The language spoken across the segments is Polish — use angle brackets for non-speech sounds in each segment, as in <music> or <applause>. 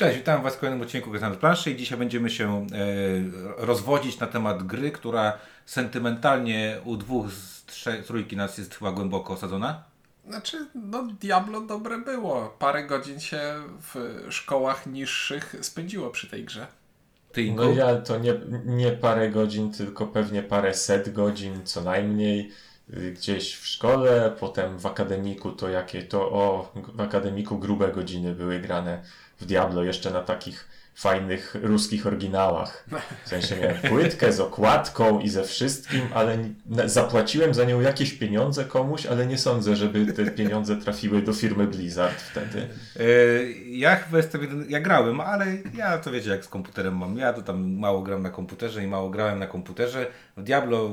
Cześć, witam Was w kolejnym odcinku Gry na planszy i dzisiaj będziemy się e, rozwodzić na temat gry, która sentymentalnie u dwóch z trzech, trójki nas jest chyba głęboko osadzona. Znaczy, no Diablo dobre było. Parę godzin się w szkołach niższych spędziło przy tej grze. Ty? No ja to nie, nie parę godzin, tylko pewnie parę set godzin co najmniej y, gdzieś w szkole, potem w akademiku to jakie to o w akademiku grube godziny były grane w Diablo jeszcze na takich fajnych ruskich oryginałach. W sensie miałem płytkę z okładką i ze wszystkim, ale zapłaciłem za nią jakieś pieniądze komuś, ale nie sądzę, żeby te pieniądze trafiły do firmy Blizzard wtedy. E, ja chyba jestem ja grałem, ale ja to wiecie jak z komputerem mam. Ja to tam mało gram na komputerze i mało grałem na komputerze. W Diablo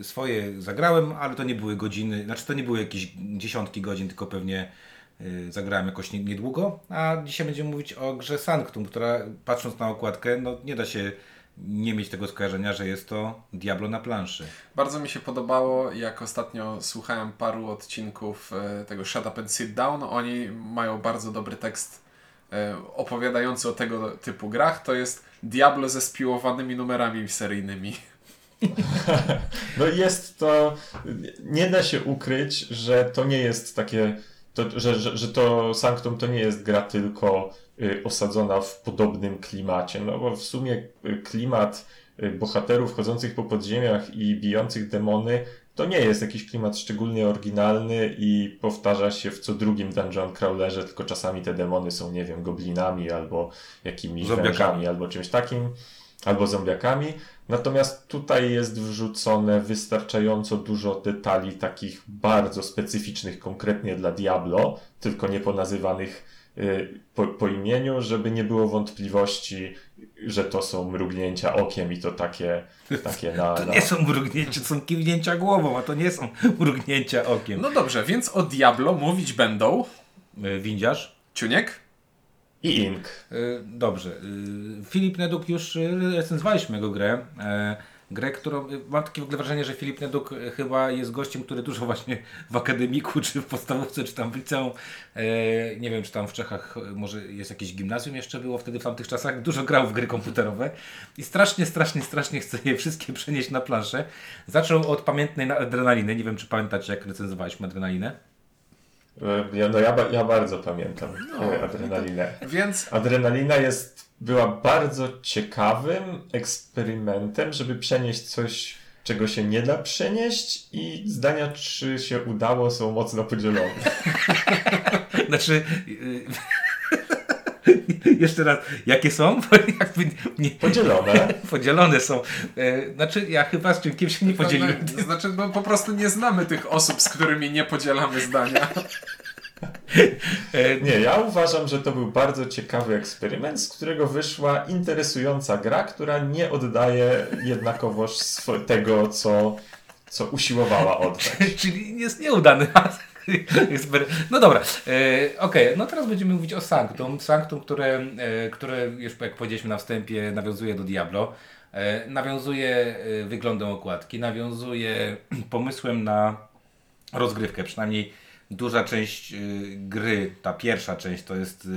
y, swoje zagrałem, ale to nie były godziny, znaczy to nie były jakieś dziesiątki godzin, tylko pewnie zagrałem jakoś niedługo, a dzisiaj będziemy mówić o grze Sanctum, która patrząc na okładkę, no nie da się nie mieć tego skojarzenia, że jest to Diablo na planszy. Bardzo mi się podobało, jak ostatnio słuchałem paru odcinków e, tego Shut Up and Sit Down. Oni mają bardzo dobry tekst e, opowiadający o tego typu grach. To jest Diablo ze spiłowanymi numerami seryjnymi. <laughs> No jest to, nie da się ukryć, że to nie jest takie to, że, że, że to Sanctum to nie jest gra tylko y, osadzona w podobnym klimacie, no bo w sumie y, klimat y, bohaterów chodzących po podziemiach i bijących demony to nie jest jakiś klimat szczególnie oryginalny i powtarza się w co drugim dungeon crawlerze, tylko czasami te demony są, nie wiem, goblinami albo jakimiś wężami albo czymś takim, albo zombiakami. Natomiast tutaj jest wrzucone wystarczająco dużo detali takich bardzo specyficznych konkretnie dla Diablo, tylko nie ponazywanych y, po, po imieniu, żeby nie było wątpliwości, że to są mrugnięcia okiem i to takie, takie na, To nie są mrugnięcia, to są kiwnięcia głową, a to nie są <laughs> mrugnięcia okiem. No dobrze, więc o Diablo mówić będą y, Windziarz, Ciuniek i Ink. Y, dobrze. Y, Filip Neduk już y, recenzowaliśmy jego grę. E, grę, którą mam takie w ogóle wrażenie, że Filip Neduk chyba jest gościem, który dużo właśnie w akademiku, czy w podstawówce, czy tam w liceum, e, nie wiem, czy tam w Czechach może jest jakieś gimnazjum jeszcze było wtedy w tamtych czasach, dużo grał w gry komputerowe i strasznie, strasznie, strasznie chce je wszystkie <laughs> przenieść na planszę. Zaczął od pamiętnej adrenaliny, nie wiem, czy pamiętacie, jak recenzowaliśmy adrenalinę. Ja, no ja, ja bardzo pamiętam no, adrenalinę. Więc... Adrenalina jest, była bardzo ciekawym eksperymentem, żeby przenieść coś, czego się nie da przenieść i zdania, czy się udało, są mocno podzielone. <laughs> znaczy... <laughs> Jeszcze raz, jakie są? <laughs> Jakby nie... Podzielone. <laughs> Podzielone są. E, znaczy, ja chyba z czymś się nie podzieliłem. Znaczy, no po prostu nie znamy tych osób, z którymi nie podzielamy zdania. E, nie, ja uważam, że to był bardzo ciekawy eksperyment, z którego wyszła interesująca gra, która nie oddaje jednakowoż tego, co, co usiłowała oddać. Czyli jest nieudany. <laughs> No dobra, e, okej, okay. no teraz będziemy mówić o Sanctum. Sanctum, które, e, które już jak powiedzieliśmy na wstępie, nawiązuje do Diablo. E, nawiązuje wyglądem okładki, nawiązuje <clears throat> pomysłem na rozgrywkę. Przynajmniej duża część gry, ta pierwsza część to jest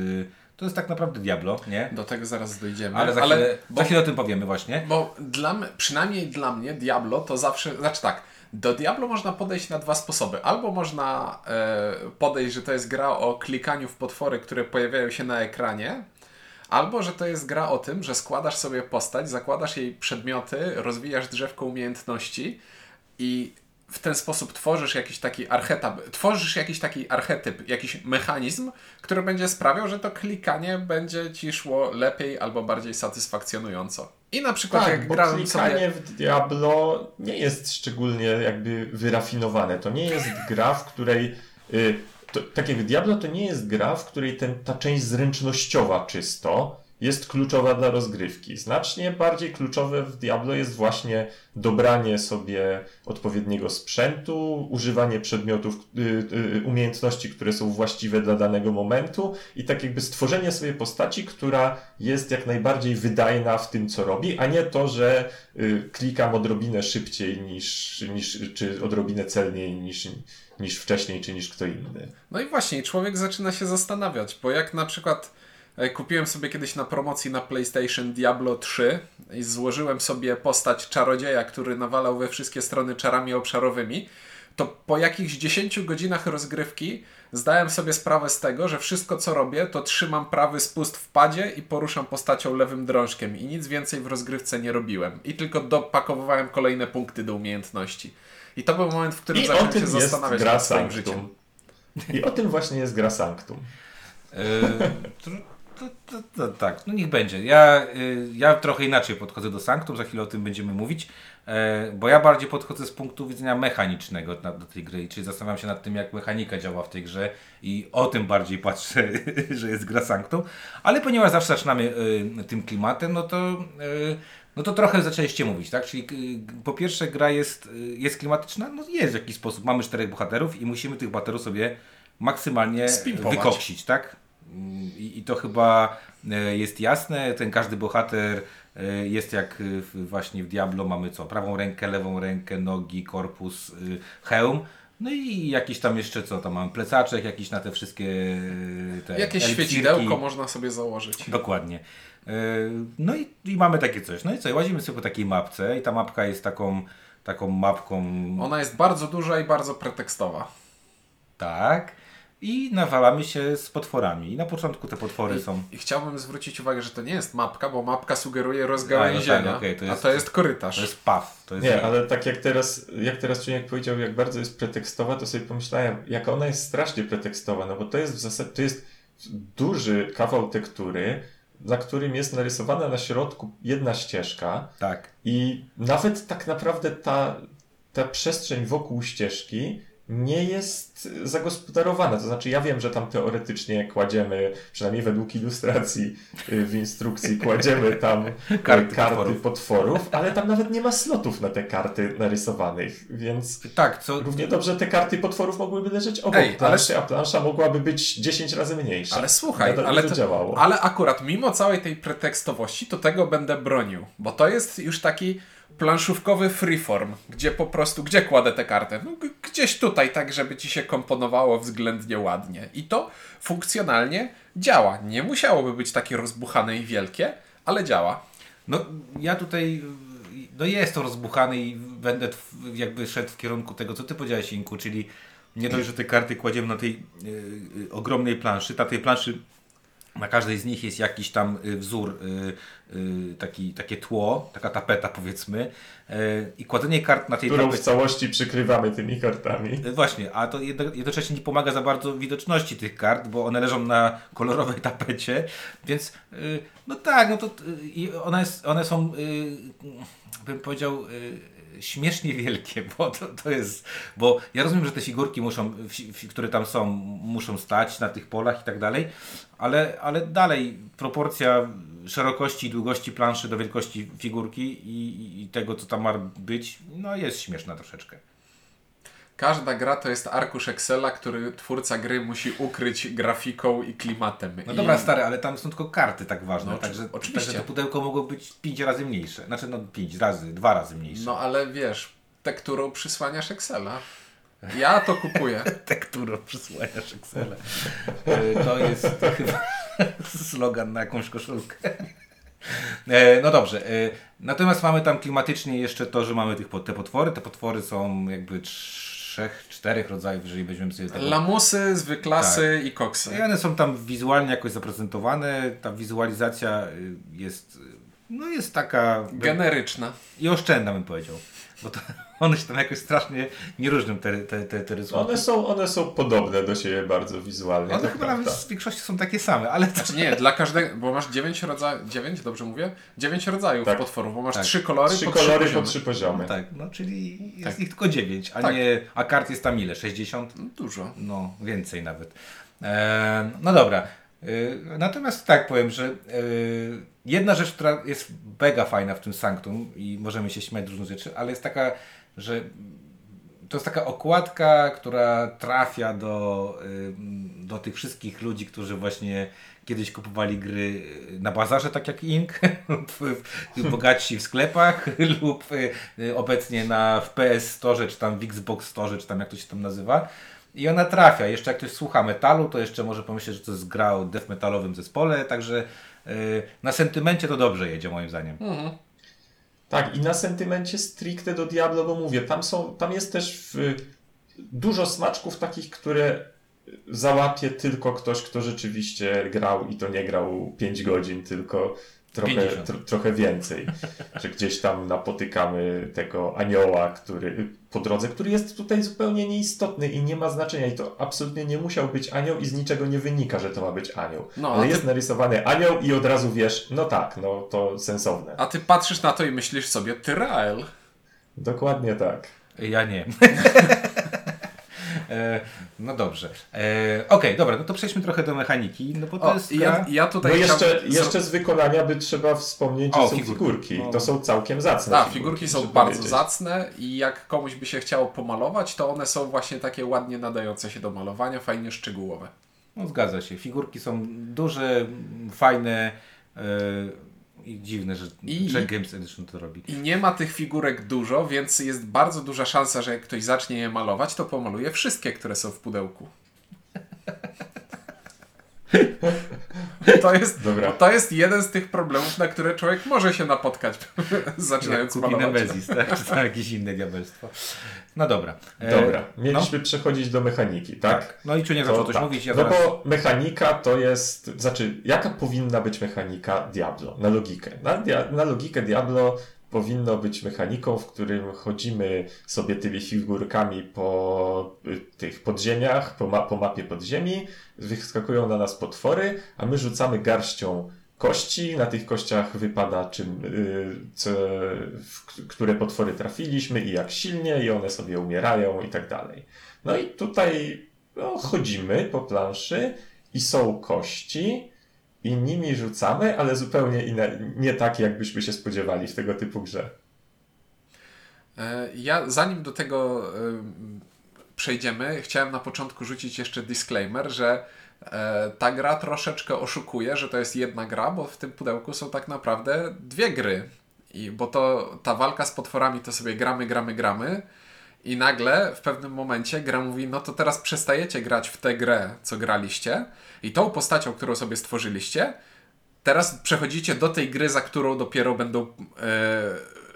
to jest tak naprawdę Diablo, nie? Do tego zaraz dojdziemy. Ale za, chwilę, bo, za chwilę o tym powiemy właśnie. Bo dla, przynajmniej dla mnie Diablo to zawsze, znaczy tak, do Diablo można podejść na dwa sposoby. Albo można e, podejść, że to jest gra o klikaniu w potwory, które pojawiają się na ekranie, albo że to jest gra o tym, że składasz sobie postać, zakładasz jej przedmioty, rozwijasz drzewko umiejętności i w ten sposób tworzysz jakiś taki archetyp, tworzysz jakiś taki archetyp, jakiś mechanizm, który będzie sprawiał, że to klikanie będzie ci szło lepiej albo bardziej satysfakcjonująco. I na przykład tak, jak grałem klikanie sobie... w Diablo nie jest szczególnie jakby wyrafinowane. To nie jest gra, w której y, to, tak jak Diablo to nie jest gra, w której ten, ta część zręcznościowa czysto jest kluczowa dla rozgrywki. Znacznie bardziej kluczowe w Diablo jest właśnie dobranie sobie odpowiedniego sprzętu, używanie przedmiotów, y, y, umiejętności, które są właściwe dla danego momentu i tak jakby stworzenie sobie postaci, która jest jak najbardziej wydajna w tym, co robi, a nie to, że y, klikam odrobinę szybciej niż, niż czy odrobinę celniej niż, niż wcześniej, czy niż kto inny. No i właśnie, człowiek zaczyna się zastanawiać, bo jak na przykład Kupiłem sobie kiedyś na promocji na PlayStation Diablo 3 i złożyłem sobie postać czarodzieja, który nawalał we wszystkie strony czarami obszarowymi. To po jakichś 10 godzinach rozgrywki zdałem sobie sprawę z tego, że wszystko co robię, to trzymam prawy spust w padzie i poruszam postacią lewym drążkiem i nic więcej w rozgrywce nie robiłem. I tylko dopakowywałem kolejne punkty do umiejętności. I to był moment, w którym I zacząłem się zastanawiać nad swoim życiem. I o tym właśnie jest gra Sanctum. E, to, to, tak, no niech będzie. Ja, y, ja trochę inaczej podchodzę do Sanctum, za chwilę o tym będziemy mówić, e, bo ja bardziej podchodzę z punktu widzenia mechanicznego do tej gry, czyli zastanawiam się nad tym, jak mechanika działa w tej grze i o tym bardziej patrzę, <laughs> że jest gra Sanctum, ale ponieważ zawsze zaczynamy tym klimatem, no to, y, no to trochę zaczęliście mówić, tak? Czyli y, po pierwsze gra jest, jest klimatyczna, no jest w jakiś sposób, mamy czterech bohaterów i musimy tych bohaterów sobie maksymalnie Spimpować. wykoksić, tak? I, I to chyba e, jest jasne. Ten każdy bohater e, jest jak e, w, właśnie w Diablo. Mamy co? Prawą rękę, lewą rękę, nogi, korpus, y, hełm. No i jakiś tam jeszcze co? Tam mamy plecaczek, jakiś na te wszystkie e, te Jakieś eliksirki. świecidełko można sobie założyć. Dokładnie. E, No i, i mamy takie coś. No i co? Łazimy sobie po takiej mapce i ta mapka jest taką, taką mapką Ona jest bardzo duża i bardzo pretekstowa. tak i nawalamy się z potworami. I na początku te potwory są I chciałbym zwrócić uwagę, że to nie jest mapka, bo mapka sugeruje rozgałęzienia, A, no tak, okej, to jest- a to jest korytarz. To jest paw. To jest Nie, ale tak jak teraz, jak teraz człowiek powiedział, jak bardzo jest pretekstowa, to sobie pomyślałem, jak ona jest strasznie pretekstowa, no bo to jest w zasadzie, to jest duży kawał tektury, na którym jest narysowana na środku jedna ścieżka Tak. i nawet tak naprawdę ta, ta przestrzeń wokół ścieżki nie jest zagospodarowana. To znaczy, ja wiem, że tam teoretycznie kładziemy, przynajmniej według ilustracji y, w instrukcji, kładziemy tam y, <laughs> Karty karty, potworów. potworów. ale tam nawet nie ma slotów na te karty narysowanych, więc Tak, co. równie dobrze te karty potworów mogłyby leżeć obok Ej, ale- planszy, a plansza mogłaby być 10 razy mniejsza. Ale słuchaj, Nadal ale, to działało. ale akurat mimo całej tej pretekstowości, to tego będę bronił, bo to jest już taki planszówkowy freeform, gdzie po prostu, gdzie kładę tę kartę? No, gdzieś tutaj, tak żeby ci się komponowało względnie ładnie. I to funkcjonalnie działa. Nie musiałoby być takie rozbuchane i wielkie, ale działa. No, ja tutaj. No, jest to rozbuchane i będę jakby szedł w kierunku tego, co ty powiedziałeś, Inku, czyli nie dość, że te karty kładziemy na tej y, y, ogromnej planszy. Na tej planszy na każdej z nich jest jakiś tam y, wzór, y, y, taki, takie tło, taka tapeta powiedzmy. I kładzenie kart na tej którą w tapecie. całości przykrywamy tymi kartami. Właśnie, a to jedno, jednocześnie nie pomaga za bardzo widoczności tych kart, bo one leżą na kolorowej tapecie, więc no tak, no to i one, one są, bym powiedział, śmiesznie wielkie, bo to, to jest, bo ja rozumiem, że te figurki muszą, które tam są, muszą stać na tych polach i tak dalej, ale, ale dalej proporcja szerokości i długości planszy do wielkości figurki i, i tego, co tam ma być, no jest śmieszna troszeczkę. Każda gra to jest arkusz Excela, który twórca gry musi ukryć grafiką i klimatem. No I... dobra, stary, ale tam są tylko karty tak ważne, No, także, oczywiście. także to pudełko mogło być 5 razy mniejsze. Znaczy no 5 razy, dwa razy mniejsze. No ale wiesz, tekturą przysłaniasz Excela. Ja to kupuję. <laughs> Tekturą przysłaniasz Excel. <laughs> To jest chyba <laughs> slogan na jakąś koszulkę. E, No dobrze. e, Natomiast mamy tam klimatycznie jeszcze to, że mamy tych, te potwory. Te potwory są jakby trzech, czterech rodzajów, jeżeli weźmiemy sobie tego. Lamusy, zwyklasy Tak. i koksy. I one są tam wizualnie jakoś zaprezentowane. Ta wizualizacja y, jest, y, no jest taka... Generyczna. I oszczędna bym powiedział. Bo to, <laughs> one się tam jakoś strasznie nie różnią te, te, te, te rysunki. One są, one są podobne do siebie bardzo wizualnie. One to chyba prawda. nawet w większości są takie same, ale to... Znaczy nie, dla każdego, bo masz dziewięć rodzajów, dziewięć, dobrze mówię? Dziewięć rodzajów Tak. potworów, bo masz Tak. trzy kolory Trzy po kolory trzy po poziomy. trzy poziomy. Tak, no czyli jest Tak. ich tylko 9, a Tak. nie, a kart jest tam ile? 60? No, Dużo. No, więcej nawet. E, no dobra. E, natomiast tak powiem, że e, jedna rzecz, która jest mega fajna w tym Sanctum i możemy się śmiać różnych rzeczy, ale jest taka, że to jest taka okładka, która trafia do, y, do tych wszystkich ludzi, którzy właśnie kiedyś kupowali gry na bazarze, tak jak Ink, <laughs> lub bogatsi w sklepach, <laughs> lub obecnie na w PS Store, czy tam w Xbox Store, czy tam jak to się tam nazywa. I ona trafia. Jeszcze jak ktoś słucha metalu, to jeszcze może pomyśleć, że to jest gra o death metalowym zespole, także yy, na sentymencie to dobrze jedzie moim zdaniem. Tak, i na sentymencie stricte do Diablo, bo mówię, tam, są, tam jest też w, dużo smaczków takich, które załapie tylko ktoś, kto rzeczywiście grał i to nie grał 5 godzin, tylko trochę, 50. tro, trochę więcej. Że gdzieś tam napotykamy tego anioła, który po drodze, który jest tutaj zupełnie nieistotny i nie ma znaczenia. I to absolutnie nie musiał być anioł i z niczego nie wynika, że to ma być anioł. No, Ale ty- jest narysowany anioł i od razu wiesz, no tak, no to sensowne. A ty patrzysz na to i myślisz sobie, Tyrael. Dokładnie tak. Ja nie. <laughs> E, no dobrze. E, Okej, dobra, no to przejdźmy trochę do mechaniki, no bo to O, jest gra... ja, ja tutaj No jeszcze, chciałbym- jeszcze z wykonania by trzeba wspomnieć, że O, są figurki. figurki. No. To są całkiem zacne Tak, figurki są bardzo powiedzieć. zacne i jak komuś by się chciało pomalować, to one są właśnie takie ładnie nadające się do malowania, fajnie szczegółowe. No zgadza się. Figurki są duże, fajne e, i dziwne, że I- Czech Games Edition to robi. I nie ma tych figurek dużo, więc jest bardzo duża szansa, że jak ktoś zacznie je malować, to pomaluje wszystkie, które są w pudełku. <laughs> <laughs> To jest, Dobra. to jest jeden z tych problemów, na które człowiek może się napotkać, <laughs> zaczynając Kupi malować. Nemezis, tak? Czy tam jakieś inne diabelstwo. No dobra. E, Dobra, mieliśmy przechodzić do mechaniki, No, tak? tak. No i Czuniek zaczął coś tak. mówić, ja no zaraz... bo mechanika to jest, znaczy, jaka powinna być mechanika Diablo? Na logikę. Na, dia, na logikę Diablo powinno być mechaniką, w którym chodzimy sobie tymi figurkami po y, tych podziemiach, po, ma, po mapie podziemi, wyskakują na nas potwory, a my rzucamy garścią kości, na tych kościach wypada czym, y, co, które potwory trafiliśmy i jak silnie i one sobie umierają i tak dalej. No i tutaj no, chodzimy po planszy i są kości i nimi rzucamy, ale zupełnie inne, nie takie, jakbyśmy się spodziewali w tego typu grze. E, Ja zanim do tego em, przejdziemy, chciałem na początku rzucić jeszcze disclaimer, że e, ta gra troszeczkę oszukuje, że to jest jedna gra, bo w tym pudełku są tak naprawdę dwie gry. I, bo to ta walka z potworami to sobie gramy, gramy, gramy. I nagle w pewnym momencie gra mówi, no to teraz przestajecie grać w tę grę, co graliście i tą postacią, którą sobie stworzyliście, teraz przechodzicie do tej gry, za którą dopiero będą, e,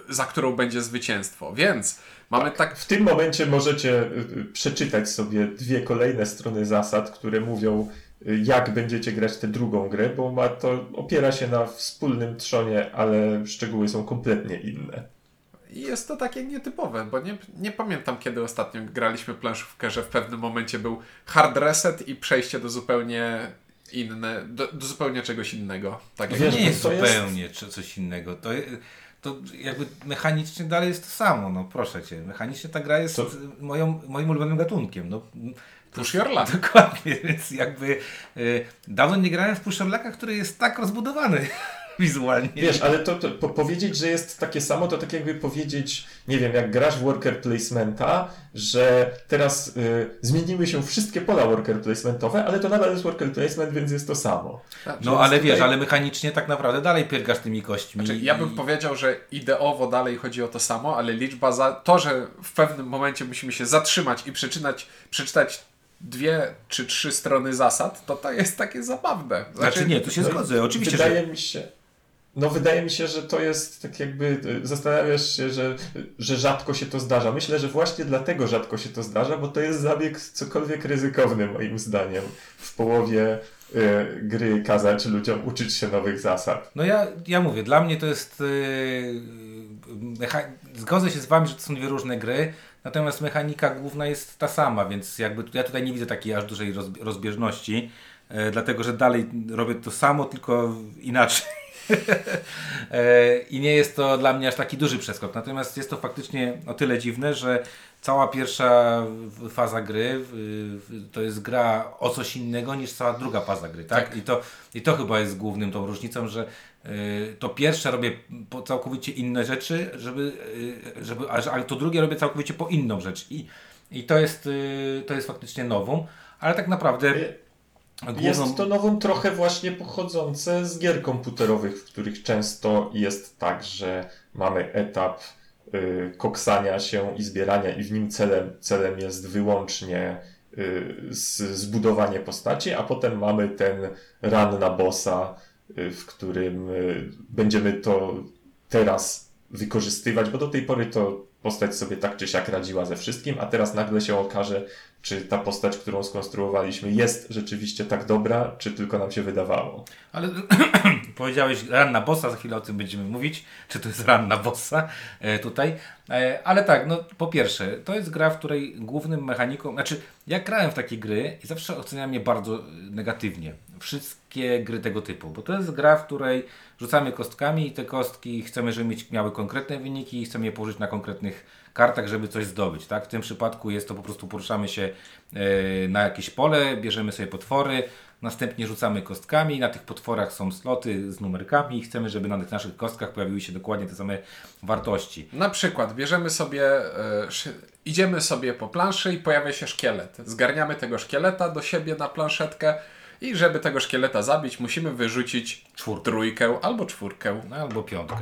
za którą będzie zwycięstwo. Więc mamy tak, W tym momencie możecie y, przeczytać sobie dwie kolejne strony zasad, które mówią, y, jak będziecie grać tę drugą grę, bo ma to opiera się na wspólnym trzonie, ale szczegóły są kompletnie inne. I jest to takie nietypowe, bo nie, nie pamiętam kiedy ostatnio graliśmy planszówkę, że w pewnym momencie był hard reset i przejście do zupełnie inne, do, do zupełnie czegoś innego. Tak jak To Wiesz, nie jest jest- zupełnie czy coś innego. To, to jakby mechanicznie dalej jest to samo, no proszę cię. Mechanicznie ta gra jest To- moją, moim ulubionym gatunkiem. No, Push your luck. <laughs> Dokładnie, więc jakby y, dawno nie grałem w Push Your Lucka, który jest tak rozbudowany wizualnie. Wiesz, ale to, to po, powiedzieć, że jest takie samo, to tak jakby powiedzieć, nie wiem, jak grasz w worker placementa, że teraz y, zmieniły się wszystkie pola worker placementowe, ale to nadal jest worker placement, więc jest to samo. No ale tutaj- wiesz, ale mechanicznie tak naprawdę dalej piergasz tymi kośćmi. Znaczy, ja bym i- powiedział, że ideowo dalej chodzi o to samo, ale liczba za to, że w pewnym momencie musimy się zatrzymać i przeczytać, przeczytać dwie czy trzy strony zasad, to to jest takie zabawne. Znaczy nie, tu się No, zgodzę, oczywiście, wydaje że... mi się. No wydaje mi się, że to jest tak jakby, y, zastanawiasz się, że, że rzadko się to zdarza. Myślę, że właśnie dlatego rzadko się to zdarza, bo to jest zabieg cokolwiek ryzykowny moim zdaniem. W połowie y, gry kazać ludziom uczyć się nowych zasad. No ja, ja mówię, dla mnie to jest... Mecha... Zgodzę się z wami, że to są dwie różne gry, natomiast mechanika główna jest ta sama, więc jakby ja tutaj nie widzę takiej aż dużej roz, rozbieżności, e, dlatego że dalej robię to samo, tylko inaczej. <laughs> E, I nie jest to dla mnie aż taki duży przeskok. Natomiast jest to faktycznie o tyle dziwne, że cała pierwsza faza gry to jest gra o coś innego niż cała druga faza gry, tak? Tak. I, to, I to chyba jest głównym tą różnicą, że y, to pierwsze robię po całkowicie inne rzeczy, żeby, y, żeby, a, to drugie robię całkowicie po inną rzecz. I, i to, jest, to jest faktycznie nową, ale tak naprawdę główną... Jest to nową trochę właśnie pochodzące z gier komputerowych, w których często jest tak, że mamy etap y, koksania się i zbierania i w nim celem, celem jest wyłącznie y, z, zbudowanie postaci, a potem mamy ten run na bossa, y, w którym y, będziemy to teraz wykorzystywać, bo do tej pory to postać sobie tak czy siak radziła ze wszystkim, a teraz nagle się okaże, czy ta postać, którą skonstruowaliśmy jest rzeczywiście tak dobra, czy tylko nam się wydawało. Ale <clears throat> powiedziałeś ran na bossa, za chwilę o tym będziemy mówić, czy to jest ran na bossa e, tutaj. E, ale tak, no po pierwsze, to jest gra, w której głównym mechaniką, znaczy ja grałem w takie gry i zawsze oceniałem je bardzo negatywnie. Wszystkie gry tego typu, bo to jest gra, w której rzucamy kostkami i te kostki chcemy, żeby mieć, miały konkretne wyniki i chcemy je położyć na konkretnych kartach, żeby coś zdobyć. Tak? W tym przypadku jest to po prostu poruszamy się e, na jakieś pole, bierzemy sobie potwory, następnie rzucamy kostkami, na tych potworach są sloty z numerkami i chcemy, żeby na tych naszych kostkach pojawiły się dokładnie te same wartości. Na przykład bierzemy sobie, e, idziemy sobie po planszy i pojawia się szkielet. Zgarniamy tego szkieleta do siebie na planszetkę i żeby tego szkieleta zabić, musimy wyrzucić Czwórkę. trójkę albo czwórkę. No, albo piątkę.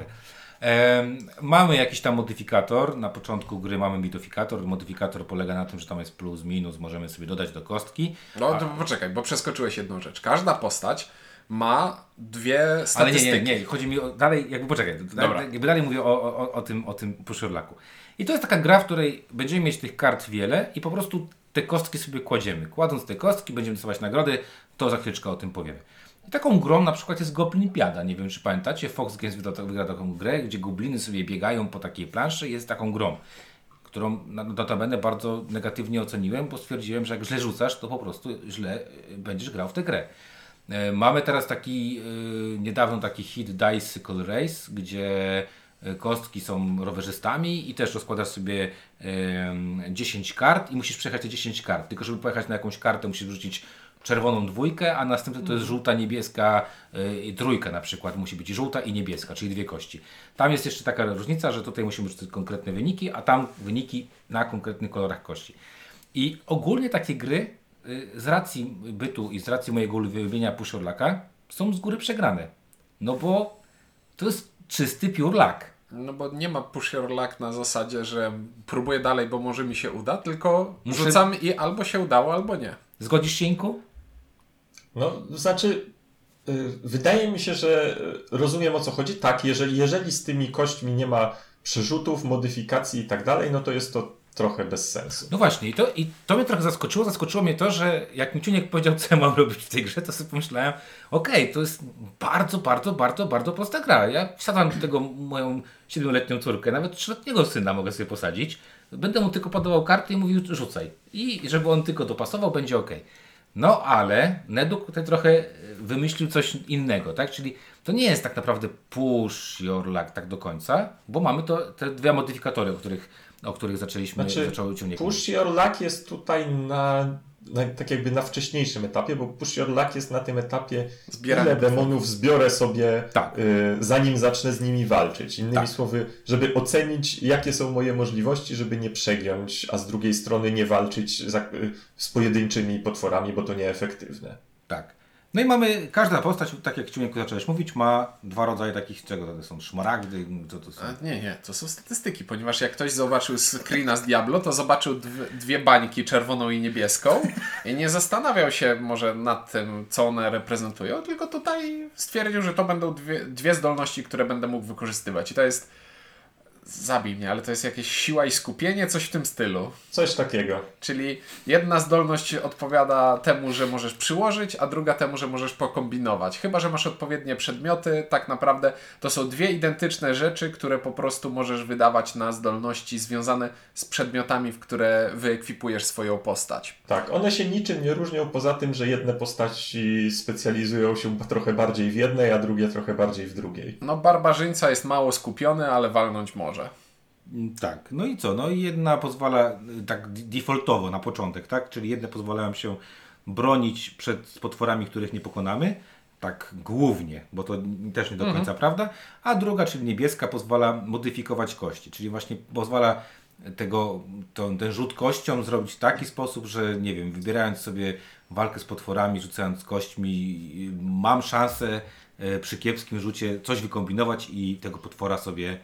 Mamy jakiś tam modyfikator. Na początku gry mamy modyfikator. Modyfikator polega na tym, że tam jest plus, minus, możemy sobie dodać do kostki. No to poczekaj, bo przeskoczyłeś jedną rzecz. Każda postać ma dwie Ale nie, statystyki. nie, nie, chodzi mi o dalej, jakby poczekaj, Dobra. jakby dalej mówię o, o, o tym, o tym pushorlaku. I to jest taka gra, w której będziemy mieć tych kart wiele i po prostu te kostki sobie kładziemy. Kładąc te kostki będziemy dostawać nagrody, to za chwileczkę o tym powiemy. I taką grą na przykład jest Goblinpiada. Nie wiem, czy pamiętacie, Fox Games wygrał taką grę, gdzie gobliny sobie biegają po takiej planszy jest taką grą którą notabene bardzo negatywnie oceniłem, bo stwierdziłem, że jak źle rzucasz, to po prostu źle y, będziesz grał w tę grę. E, Mamy teraz taki, y, niedawno taki hit Dicycle Race, gdzie y, kostki są rowerzystami i też rozkładasz sobie em, 10 kart i musisz przejechać te 10 kart. Tylko żeby pojechać na jakąś kartę musisz wrzucić czerwoną dwójkę, a następnie to jest żółta, niebieska y, i trójka na przykład. Musi być żółta i niebieska, czyli dwie kości. Tam jest jeszcze taka różnica, że tutaj musimy rzucić konkretne wyniki, a tam wyniki na konkretnych kolorach kości. I ogólnie takie gry y, z racji bytu i z racji mojego ulubienia Pushorlaka są z góry przegrane. No bo to jest czysty luck. No bo nie ma push your luck na zasadzie, że próbuję dalej, bo może mi się uda, tylko Muszę- rzucam i albo się udało, albo nie. Zgodzisz się, Inku? No, znaczy, y, wydaje mi się, że rozumiem o co chodzi. Tak, jeżeli, jeżeli z tymi kośćmi nie ma przerzutów, modyfikacji i tak dalej, no to jest to trochę bez sensu. No właśnie, i to, i to mnie trochę zaskoczyło. Zaskoczyło mnie to, że jak mi Ciuniek powiedział, co ja mam robić w tej grze, to sobie pomyślałem, okej, to jest bardzo, bardzo, bardzo, bardzo prosta gra. Ja wsadzam do tego moją siedmioletnią córkę, nawet trzyletniego syna mogę sobie posadzić. Będę mu tylko podawał karty i mówił, rzucaj. I żeby on tylko dopasował, będzie ok. No ale Neduk tutaj trochę wymyślił coś innego, tak? Czyli to nie jest tak naprawdę push your luck tak do końca, bo mamy to, te dwie modyfikatory, o których, o których zaczęliśmy, Znaczy, zaczęły Ciuniek Push Your Luck jest tutaj na, na, tak jakby na wcześniejszym etapie, bo Push Your Luck jest na tym etapie, Zbierania ile demonów zbiorę sobie, Tak. y, zanim zacznę z nimi walczyć. Innymi Tak. słowy, żeby ocenić, jakie są moje możliwości, żeby nie przegiąć, a z drugiej strony nie walczyć za, y, z pojedynczymi potworami, bo to nieefektywne. Tak. No i mamy, każda postać, tak jak Ciuniek zacząłeś mówić, ma dwa rodzaje takich, czego to są szmaragdy, to, to są... A nie, nie, to są statystyki, ponieważ jak ktoś zobaczył screena z Diablo, to zobaczył dwie, dwie bańki, czerwoną i niebieską <laughs> i nie zastanawiał się może nad tym, co one reprezentują, tylko tutaj stwierdził, że to będą dwie, dwie zdolności, które będę mógł wykorzystywać. I to jest, zabij mnie, ale to jest jakieś siła i skupienie, coś w tym stylu. Coś takiego. Czyli jedna zdolność odpowiada temu, że możesz przyłożyć, a druga temu, że możesz pokombinować. Chyba, że masz odpowiednie przedmioty, tak naprawdę to są dwie identyczne rzeczy, które po prostu możesz wydawać na zdolności związane z przedmiotami, w które wyekwipujesz swoją postać. Tak, one się niczym nie różnią poza tym, że jedne postaci specjalizują się trochę bardziej w jednej, a drugie trochę bardziej w drugiej. No, barbarzyńca jest mało skupiony, ale walnąć może. Mm, Tak, no i co? No i jedna pozwala y, tak defaultowo na początek, tak? Czyli jedne pozwalają się bronić przed potworami, których nie pokonamy, tak głównie, bo to też nie do końca prawda, a druga, czyli niebieska, pozwala modyfikować kości, czyli właśnie pozwala tego, ten rzut kością zrobić w taki sposób, że nie wiem, wybierając sobie walkę z potworami, rzucając kośćmi, y, mam szansę e, przy kiepskim rzucie coś wykombinować i tego potwora sobie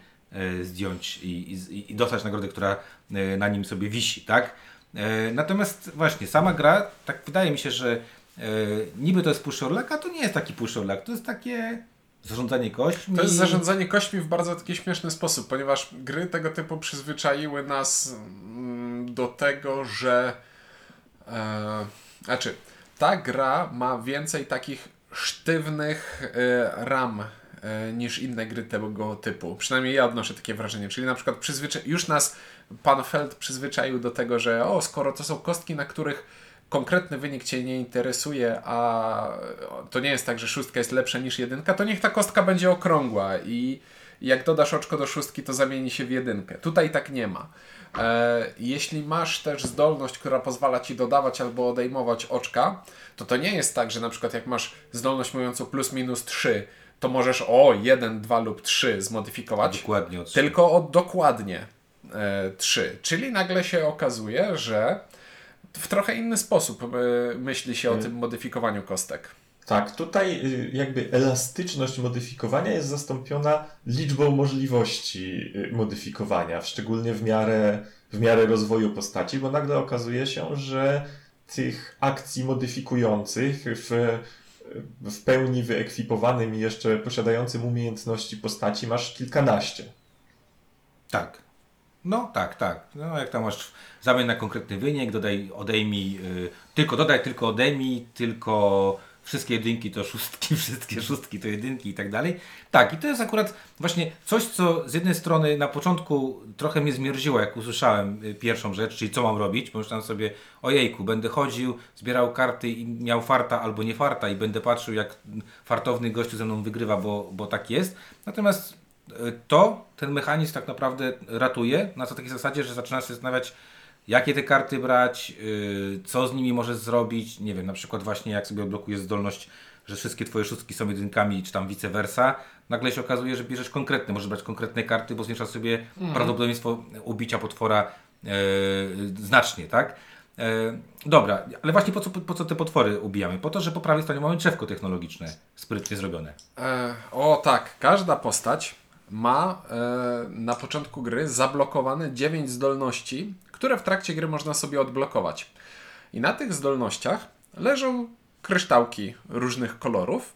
zdjąć i, i, i dostać nagrodę, która e, na nim sobie wisi, tak? E, natomiast właśnie, sama gra, tak wydaje mi się, że e, niby to jest push or luck, a to nie jest taki push or luck, to jest takie zarządzanie kośćmi. To jest zarządzanie kośćmi w bardzo taki śmieszny sposób, ponieważ gry tego typu przyzwyczaiły nas mm, do tego, że. E, znaczy, ta gra ma więcej takich sztywnych e, ram e, niż inne gry tego typu. Przynajmniej ja odnoszę takie wrażenie. Czyli na przykład przyzwyczai- już nas pan Feld przyzwyczaił do tego, że o, skoro to są kostki, na których konkretny wynik Cię nie interesuje, a to nie jest tak, że szóstka jest lepsza niż jedynka, to niech ta kostka będzie okrągła i jak dodasz oczko do szóstki, to zamieni się w jedynkę. Tutaj tak nie ma. E, jeśli masz też zdolność, która pozwala Ci dodawać albo odejmować oczka, to to nie jest tak, że na przykład jak masz zdolność mówiącą plus minus 3, to możesz o 1, 2 lub 3 zmodyfikować. Dokładnie od Tylko o dokładnie e, 3. Czyli nagle się okazuje, że w trochę inny sposób e, myśli się o tym modyfikowaniu kostek. Tak, tutaj y, jakby elastyczność modyfikowania jest zastąpiona liczbą możliwości y, modyfikowania, szczególnie w miarę, w miarę rozwoju postaci, bo nagle okazuje się, że tych akcji modyfikujących w, w pełni wyekwipowanym i jeszcze posiadającym umiejętności postaci masz kilkanaście. Tak. No tak, tak. No jak tam masz zamian na konkretny wynik, dodaj, odejmij, y, tylko dodaj, tylko odejmij, tylko wszystkie jedynki to szóstki, <laughs> wszystkie szóstki to jedynki i tak dalej. Tak, i to jest akurat właśnie coś, co z jednej strony na początku trochę mnie zmierziło, jak usłyszałem y, pierwszą rzecz, czyli co mam robić. Pomyślałem sobie, ojejku, będę chodził, zbierał karty i miał farta albo nie farta i będę patrzył, jak fartowny gościu ze mną wygrywa, bo, bo tak jest. Natomiast y, to, ten mechanizm tak naprawdę ratuje na takiej zasadzie, że zaczynasz się zastanawiać, jakie te karty brać, yy, co z nimi możesz zrobić, nie wiem, na przykład właśnie jak sobie odblokujesz zdolność, że wszystkie twoje szóstki są jedynkami, czy tam vice versa, nagle się okazuje, że bierzesz konkretne, możesz brać konkretne karty, bo zwiększasz sobie prawdopodobieństwo ubicia potwora yy, znacznie, tak? Yy, dobra, ale właśnie po co, po co te potwory ubijamy? Po to, że po prawej stronie mamy drzewko technologiczne, sprytnie zrobione. E, o tak, każda postać ma e, na początku gry zablokowane 9 zdolności, które w trakcie gry można sobie odblokować. I na tych zdolnościach leżą kryształki różnych kolorów,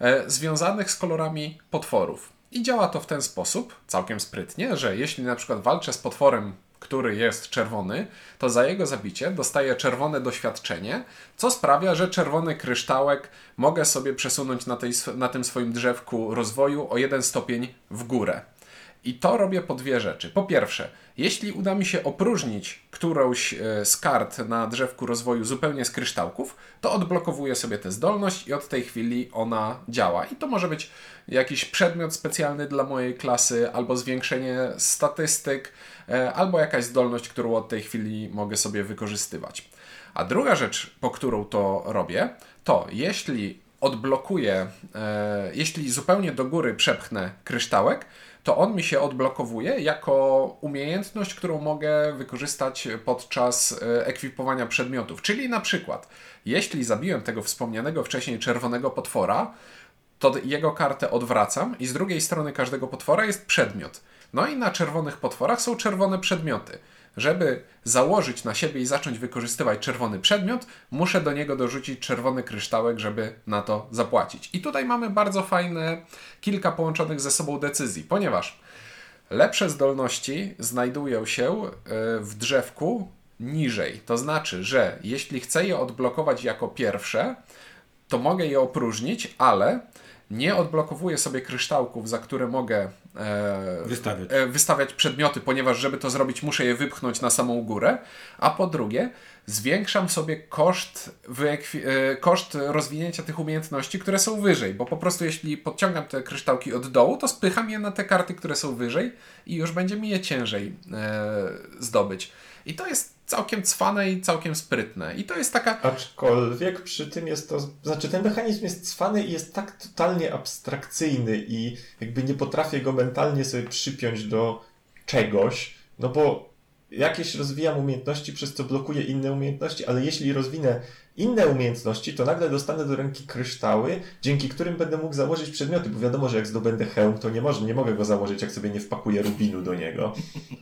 e, związanych z kolorami potworów. I działa to w ten sposób, całkiem sprytnie, że jeśli na przykład walczę z potworem, który jest czerwony, to za jego zabicie dostaję czerwone doświadczenie, co sprawia, że czerwony kryształek mogę sobie przesunąć na, tej, na tym swoim drzewku rozwoju o jeden stopień w górę. I to robię po dwie rzeczy. Po pierwsze, jeśli uda mi się opróżnić którąś e, z kart na drzewku rozwoju zupełnie z kryształków, to odblokowuję sobie tę zdolność i od tej chwili ona działa. I to może być jakiś przedmiot specjalny dla mojej klasy, albo zwiększenie statystyk, e, albo jakaś zdolność, którą od tej chwili mogę sobie wykorzystywać. A druga rzecz, po którą to robię, to jeśli odblokuję, e, jeśli zupełnie do góry przepchnę kryształek, to on mi się odblokowuje jako umiejętność, którą mogę wykorzystać podczas e, ekwipowania przedmiotów. Czyli na przykład, jeśli zabiłem tego wspomnianego wcześniej czerwonego potwora, to jego kartę odwracam i z drugiej strony każdego potwora jest przedmiot. No i na czerwonych potworach są czerwone przedmioty. Żeby założyć na siebie i zacząć wykorzystywać czerwony przedmiot, muszę do niego dorzucić czerwony kryształek, żeby na to zapłacić. I tutaj mamy bardzo fajne kilka połączonych ze sobą decyzji, ponieważ lepsze zdolności znajdują się e, w drzewku niżej. To znaczy, że jeśli chcę je odblokować jako pierwsze, to mogę je opróżnić, ale nie odblokowuję sobie kryształków, za które mogę e, Wystawiać. e, wystawiać przedmioty, ponieważ żeby to zrobić, muszę je wypchnąć na samą górę. A po drugie, zwiększam sobie koszt, e, koszt rozwinięcia tych umiejętności, które są wyżej, bo po prostu jeśli podciągam te kryształki od dołu, to spycham je na te karty, które są wyżej i już będzie mi je ciężej e, zdobyć. I to jest całkiem cwane i całkiem sprytne. I to jest taka Aczkolwiek przy tym jest to, znaczy ten mechanizm jest cwany i jest tak totalnie abstrakcyjny i jakby nie potrafię go mentalnie sobie przypiąć do czegoś, no bo jakieś rozwijam umiejętności, przez co blokuję inne umiejętności, ale jeśli rozwinę inne umiejętności, to nagle dostanę do ręki kryształy, dzięki którym będę mógł założyć przedmioty, bo wiadomo, że jak zdobędę hełm, to nie, może, nie mogę go założyć, jak sobie nie wpakuję rubinu do niego,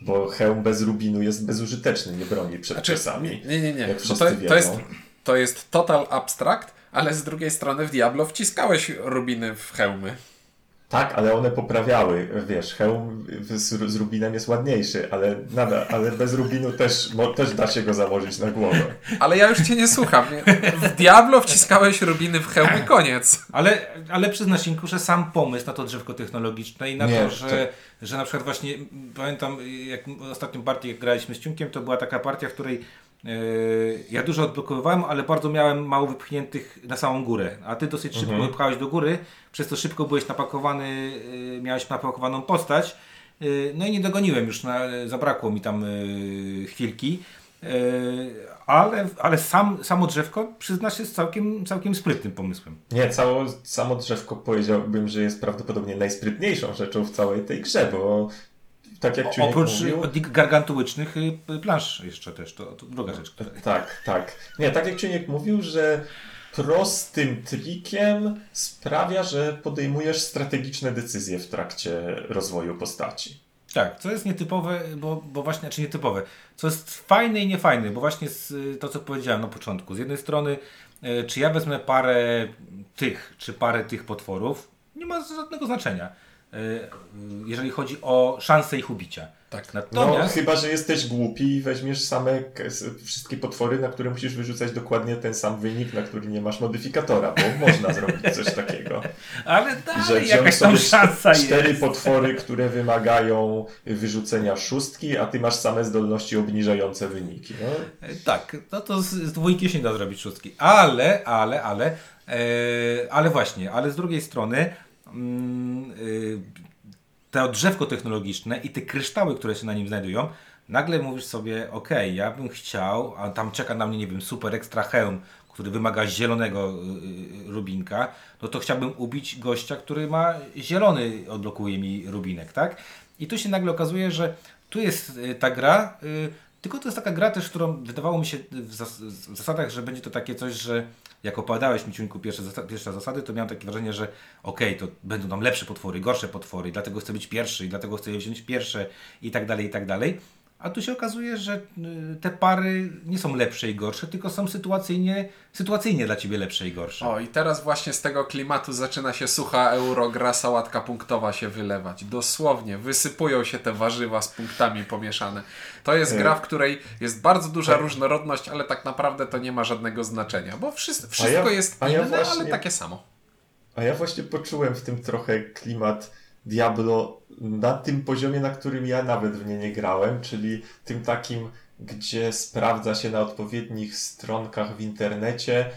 bo hełm bez rubinu jest bezużyteczny, nie broni przed Znaczy, czasami. nie, nie, nie. Jak To, wszyscy to, wiedzą. to, jest, to jest total abstrakt, ale z drugiej strony w Diablo wciskałeś rubiny w hełmy. Tak, ale one poprawiały, wiesz, hełm z, z rubinem jest ładniejszy, ale nadal, ale bez rubinu też, mo, też da się go założyć na głowę. Ale ja już cię nie słucham. W Diablo wciskałeś rubiny w hełm i koniec. Ale, ale przyzna się, że sam pomysł na to drzewko technologiczne i na Nie, to, to- że, że na przykład właśnie pamiętam, jak ostatnią partię jak graliśmy z Ciunkiem, to była taka partia, w której ja dużo odblokowywałem, ale bardzo miałem mało wypchniętych na samą górę, a ty dosyć szybko Mhm. wypchałeś do góry, przez to szybko byłeś napakowany, e, miałeś napakowaną postać. e, No i nie dogoniłem już, na, zabrakło mi tam chwilki. Ale, ale sam, samo drzewko przyznasz jest całkiem, całkiem sprytnym pomysłem. Nie, cało, samo drzewko powiedziałbym, że jest prawdopodobnie najsprytniejszą rzeczą w całej tej grze, bo tak jak Ciunek Oprócz mówił... y, gargantułycznych y, plansz jeszcze też, to, to druga rzecz. Która... Tak, tak. Nie, tak jak Ciuniek mówił, że prostym trikiem sprawia, że podejmujesz strategiczne decyzje w trakcie rozwoju postaci. Tak, co jest nietypowe, bo, bo właśnie, czy nietypowe, co jest fajne i niefajne, bo właśnie z, to, co powiedziałem na początku. Z jednej strony, y, czy ja wezmę parę tych, czy parę tych potworów, nie ma żadnego znaczenia, jeżeli chodzi o szansę ich ubicia. Tak. No, Natomiast, chyba, że jesteś głupi i weźmiesz same wszystkie potwory, na które musisz wyrzucać dokładnie ten sam wynik, na który nie masz modyfikatora, bo <laughs> można zrobić coś takiego. ale Że dalej wziąć jakaś tam sobie szansa cztery jest. potwory, które wymagają wyrzucenia szóstki, a ty masz same zdolności obniżające wyniki. No, E, Tak, no to z, z dwójki się nie da zrobić szóstki. Ale, ale, ale, e, ale właśnie, ale z drugiej strony y, to drzewko technologiczne i te kryształy, które się na nim znajdują, nagle mówisz sobie, ok, ja bym chciał, a tam czeka na mnie, nie wiem, super ekstra hełm, który wymaga zielonego y, y, rubinka, no to chciałbym ubić gościa, który ma zielony, odblokuje mi rubinek, tak? I tu się nagle okazuje, że tu jest y, ta gra, y, tylko to jest taka gra też, którą wydawało mi się w zasadach, że będzie to takie coś, że jak opowiadałeś mi Ciuńku pierwsze, zasa- pierwsze zasady, to miałem takie wrażenie, że okej, to będą tam lepsze potwory, gorsze potwory, dlatego chcę być pierwszy i dlatego chcę wziąć pierwsze i tak dalej, i tak dalej. A tu się okazuje, że y, te pary nie są lepsze i gorsze, tylko są sytuacyjnie, sytuacyjnie dla Ciebie lepsze i gorsze. O, i teraz właśnie z tego klimatu zaczyna się sucha euro, gra sałatka punktowa się wylewać. Dosłownie, wysypują się te warzywa z punktami pomieszane. To jest E. gra, w której jest bardzo duża Tak. różnorodność, ale tak naprawdę to nie ma żadnego znaczenia, bo wszyscy, wszystko ja- jest a ja inne, ale właśnie- takie samo. A ja właśnie poczułem w tym trochę klimat Diablo na tym poziomie, na którym ja nawet w nie nie grałem, czyli tym takim, gdzie sprawdza się na odpowiednich stronkach w internecie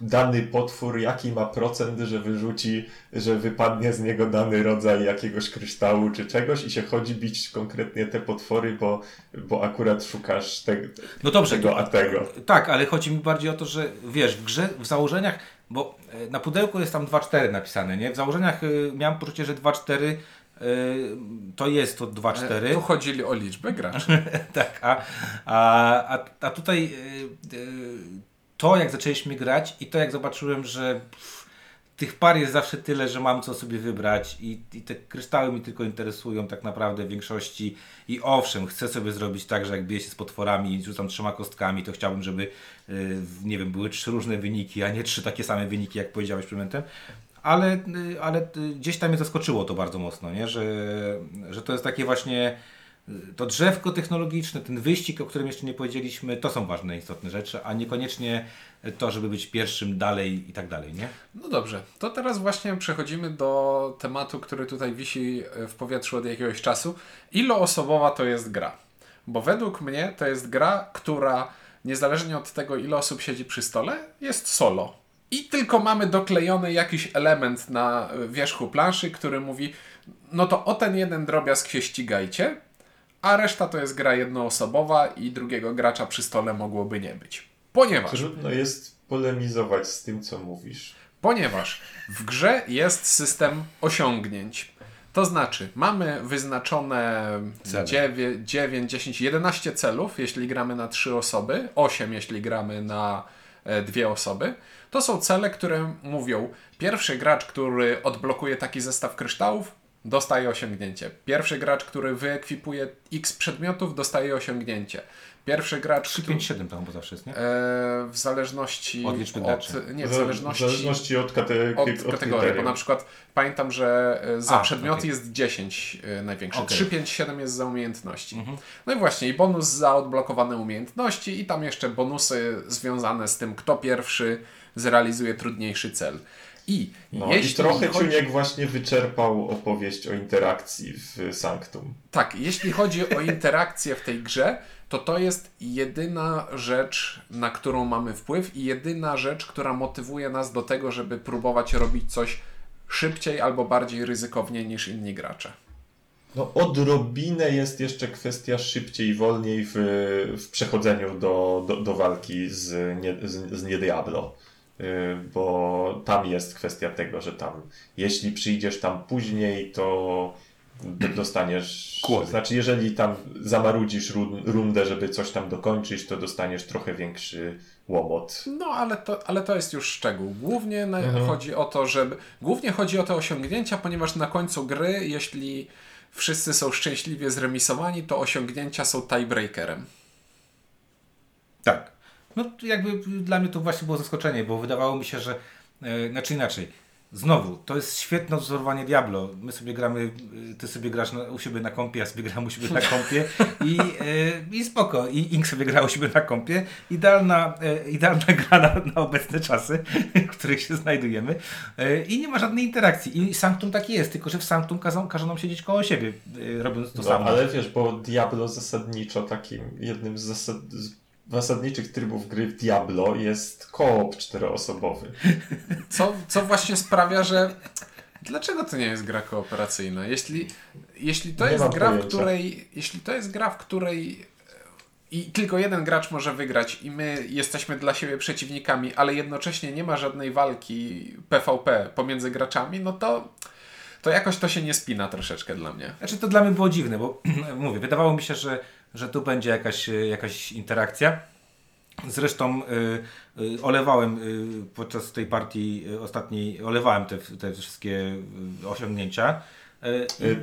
dany potwór, jaki ma procent, że wyrzuci, że wypadnie z niego dany rodzaj jakiegoś kryształu czy czegoś i się chodzi bić konkretnie te potwory, bo, bo akurat szukasz te, No dobrze, tego a tego. Tak, ale chodzi mi bardziej o to, że wiesz, w grze, w założeniach, bo e, na pudełku jest tam 2.4 napisane, nie? W założeniach y, miałem poczucie, że 2.4 y, to jest to 2.4. Tu chodzili o liczbę graczy. <laughs> tak, a, a, a, a tutaj y, y, to jak zaczęliśmy grać i to jak zobaczyłem, że tych par jest zawsze tyle, że mam co sobie wybrać i, i te kryształy mi tylko interesują tak naprawdę w większości i owszem, chcę sobie zrobić tak, że jak biję się z potworami i rzucam trzema kostkami, to chciałbym, żeby nie wiem, były trzy różne wyniki, a nie trzy takie same wyniki, jak powiedziałeś przed momentem. Ale, y, ale y, gdzieś tam mnie zaskoczyło to bardzo mocno, nie? Że, że to jest takie właśnie to drzewko technologiczne, ten wyścig, o którym jeszcze nie powiedzieliśmy, to są ważne, istotne rzeczy, a niekoniecznie to, żeby być pierwszym dalej i tak dalej, nie? No dobrze, to teraz właśnie przechodzimy do tematu, który tutaj wisi w powietrzu od jakiegoś czasu. Iloosobowa to jest gra? Bo według mnie to jest gra, która niezależnie od tego, ile osób siedzi przy stole, jest solo. I tylko mamy doklejony jakiś element na wierzchu planszy, który mówi, no to o ten jeden drobiazg się ścigajcie, a reszta to jest gra jednoosobowa i drugiego gracza przy stole mogłoby nie być. Ponieważ Trudno jest polemizować z tym, co mówisz. Ponieważ w grze jest system osiągnięć. To znaczy, mamy wyznaczone Cele. 9, 9, 10, 11 celów, jeśli gramy na 3 osoby, 8, jeśli gramy na e, dwie osoby. To są cele, które mówią, pierwszy gracz, który odblokuje taki zestaw kryształów, dostaje osiągnięcie. Pierwszy gracz, który wyekwipuje x przedmiotów, dostaje osiągnięcie. Pierwszy gracz, 3, który, 5, 7 tam bo zawsze jest, nie? e, w zależności Od liczby graczy. nie, w W zależności, zależności od, kate, od od kategorii, bo na przykład pamiętam, że e, za A, przedmioty okej. jest 10 e, największe, Okej. 3, 5, 7 jest za umiejętności. Mhm. No i właśnie, i bonus za odblokowane umiejętności i tam jeszcze bonusy związane z tym, kto pierwszy zrealizuje trudniejszy cel. I No jeśli i trochę chodzi... Ciuniek właśnie wyczerpał opowieść o interakcji w Sanctum. Tak, jeśli chodzi o interakcję w tej grze, to to jest jedyna rzecz, na którą mamy wpływ i jedyna rzecz, która motywuje nas do tego, żeby próbować robić coś szybciej albo bardziej ryzykownie niż inni gracze. No odrobinę jest jeszcze kwestia szybciej i wolniej w, w przechodzeniu do, do, do walki z, nie, z, z nie Diablo. Y, Bo tam jest kwestia tego, że tam jeśli przyjdziesz tam później, to dostaniesz. Kłody. Znaczy, jeżeli tam zamarudzisz run- rundę, żeby coś tam dokończyć, to dostaniesz trochę większy łomot. No, ale to, ale to jest już szczegół. Głównie na, Mhm. chodzi o to, żeby. Głównie chodzi o te osiągnięcia, ponieważ na końcu gry, jeśli wszyscy są szczęśliwie zremisowani, to osiągnięcia są tiebreakerem. Tak. No jakby dla mnie to właśnie było zaskoczenie, bo wydawało mi się, że e, znaczy inaczej. Znowu, to jest świetne wzorowanie Diablo. My sobie gramy, e, ty sobie grasz na, u siebie na kompie, ja sobie gram u siebie na kompie i, e, i spoko. I Ink sobie gra u siebie na kompie. Idealna, e, idealna gra na, na obecne czasy, w których się znajdujemy. E, I nie ma żadnej interakcji. I Sanctum tak jest, tylko że w Sanctum każą, każą nam siedzieć koło siebie, robiąc to No, samo. ale wiesz, bo Diablo zasadniczo takim jednym z, zasad, zasadniczych trybów gry w Diablo jest koop czteroosobowy. <laughs> Co, co właśnie sprawia, że. Dlaczego to nie jest gra kooperacyjna? Jeśli, jeśli to Nie jest gra, w pojęcia. której. Jeśli to jest gra, w której. I tylko jeden gracz może wygrać, i my jesteśmy dla siebie przeciwnikami, ale jednocześnie nie ma żadnej walki PvP pomiędzy graczami, no to. To jakoś to się nie spina troszeczkę dla mnie. Znaczy to dla mnie było dziwne, bo <clears throat> mówię, wydawało mi się, że, że tu będzie jakaś, e, jakaś interakcja. Zresztą y, y, olewałem y, podczas tej partii ostatniej, olewałem te, te wszystkie osiągnięcia.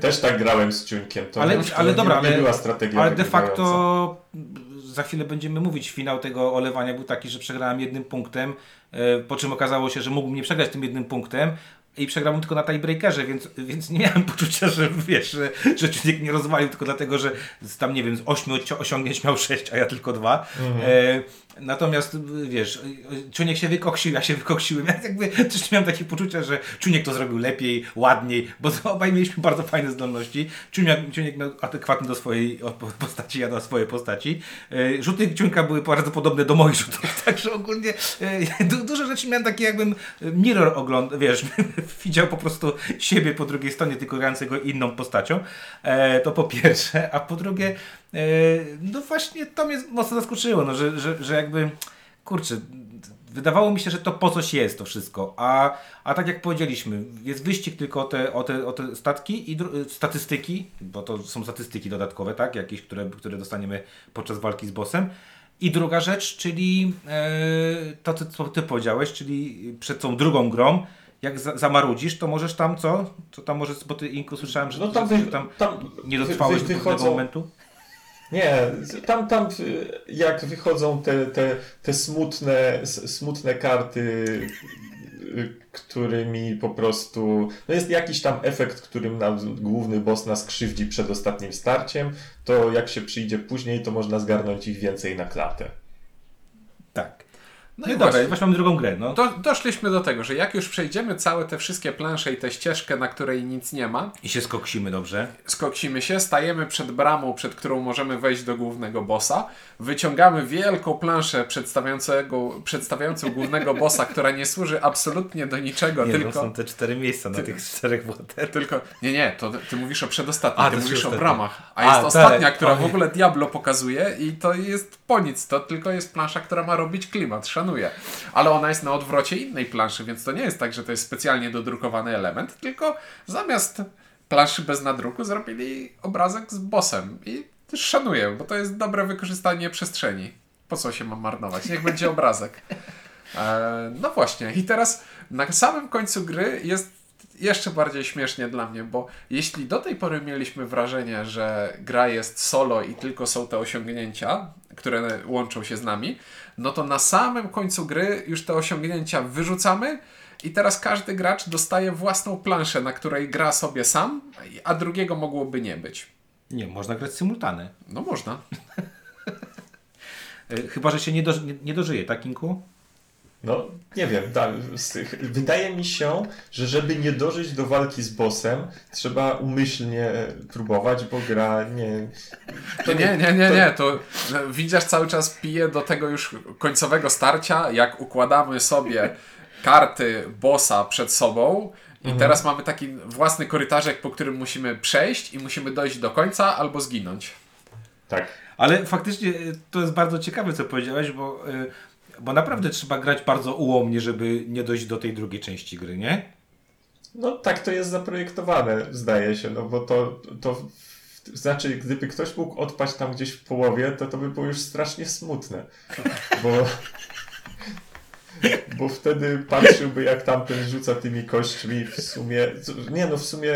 Też tak grałem z Ciunkiem. To Ale- nie, to ale nie, dobra, nie ale- była strategia ale de facto za chwilę będziemy mówić, finał tego olewania był taki, że przegrałem jednym punktem, po czym okazało się, że mógłbym nie przegrać tym jednym punktem i przegrałem tylko na tiebreakerze, więc, więc nie miałem poczucia, że wiesz, że, że Ciuniek nie rozwalił tylko dlatego, że tam nie wiem, z ośmiu ocio- osiągnięć miał sześć, a ja tylko dwa. E, natomiast wiesz, Ciuniek się wykoksił, ja się wykoksiłem. Ja jakby też miałem takie poczucia, że Ciuniek to zrobił lepiej, ładniej, bo obaj mieliśmy bardzo fajne zdolności. Ciuniek miał adekwatny do swojej postaci, ja do swojej postaci. E, Rzuty Ciunka były bardzo podobne do moich rzutów, <laughs> także ogólnie e, du, dużo rzeczy miałem takie jakbym mirror oglądał, wiesz, <laughs> widział po prostu siebie po drugiej stronie, tylko grającego inną postacią. E, to po pierwsze, a po drugie, e, no właśnie to mnie mocno zaskoczyło, no, że, że, że jakby, kurczę, wydawało mi się, że to po coś jest to wszystko, a, a tak jak powiedzieliśmy, jest wyścig tylko o te, o te, o te statki i dru- statystyki, bo to są statystyki dodatkowe, tak, jakieś, które, które dostaniemy podczas walki z bossem. I druga rzecz, czyli e, to, co- ty powiedziałeś, czyli przed tą drugą grą, jak za, zamarudzisz, to możesz tam co? To tam możesz, bo ty Inku słyszałem, że, No tam, że ty tam tam nie dotrwałeś do pewnego momentu. Nie, tam, tam jak wychodzą te, te, te smutne, smutne karty, którymi po prostu. No jest jakiś tam efekt, którym nam główny boss nas krzywdzi przed ostatnim starciem, to jak się przyjdzie później, to można zgarnąć ich więcej na klatę. No No, i dobra, właśnie. mamy drugą grę. No. Do, doszliśmy do tego, że jak już przejdziemy całe te wszystkie plansze i tę ścieżkę, na której nic nie ma, I się skoksimy dobrze. skoksimy się, stajemy przed bramą, przed którą możemy wejść do głównego bossa, wyciągamy wielką planszę przedstawiającego, przedstawiającą głównego bossa, która nie służy absolutnie do niczego, Nie, no, tylko... są te cztery miejsca na tych czterech bohaterów. Tylko, nie, nie, to ty mówisz o przedostatniej, A, ty mówisz o przedostatniej. bramach. A A, jest tak, ostatnia, która w ogóle Diablo pokazuje i to jest po nic. To tylko jest plansza, która ma robić klimat, Ale ona jest na odwrocie innej planszy, więc to nie jest tak, że to jest specjalnie dodrukowany element, tylko zamiast planszy bez nadruku zrobili obrazek z bossem. I szanuję, bo to jest dobre wykorzystanie przestrzeni. Po co się ma marnować? Niech będzie obrazek. E, no właśnie, i teraz na samym końcu gry jest jeszcze bardziej śmiesznie dla mnie, bo jeśli do tej pory mieliśmy wrażenie, że gra jest solo i tylko są te osiągnięcia, które łączą się z nami, no to na samym końcu gry już te osiągnięcia wyrzucamy i teraz każdy gracz dostaje własną planszę, na której gra sobie sam, a drugiego mogłoby nie być. Nie, można grać symultany. No można. <laughs> E, Chyba, że się nie, doży, nie, nie dożyje, tak Inku? No, nie wiem, z tych- wydaje mi się, że żeby nie dożyć do walki z bossem, trzeba umyślnie próbować, bo gra nie... To nie, nie, nie, nie, to no, widzisz cały czas pije do tego już końcowego starcia, jak układamy sobie karty bossa przed sobą i teraz mamy taki własny korytarzek, po którym musimy przejść i musimy dojść do końca albo zginąć. Tak. Ale faktycznie e, to jest bardzo ciekawe, co powiedziałeś, bo, e, bo naprawdę trzeba grać bardzo ułomnie, żeby nie dojść do tej drugiej części gry, nie? No tak to jest zaprojektowane, zdaje się, no bo to, to znaczy, gdyby ktoś mógł odpaść tam gdzieś w połowie, to to by było już strasznie smutne, bo, bo wtedy patrzyłby jak tamten rzuca tymi kośćmi w sumie, nie no w sumie,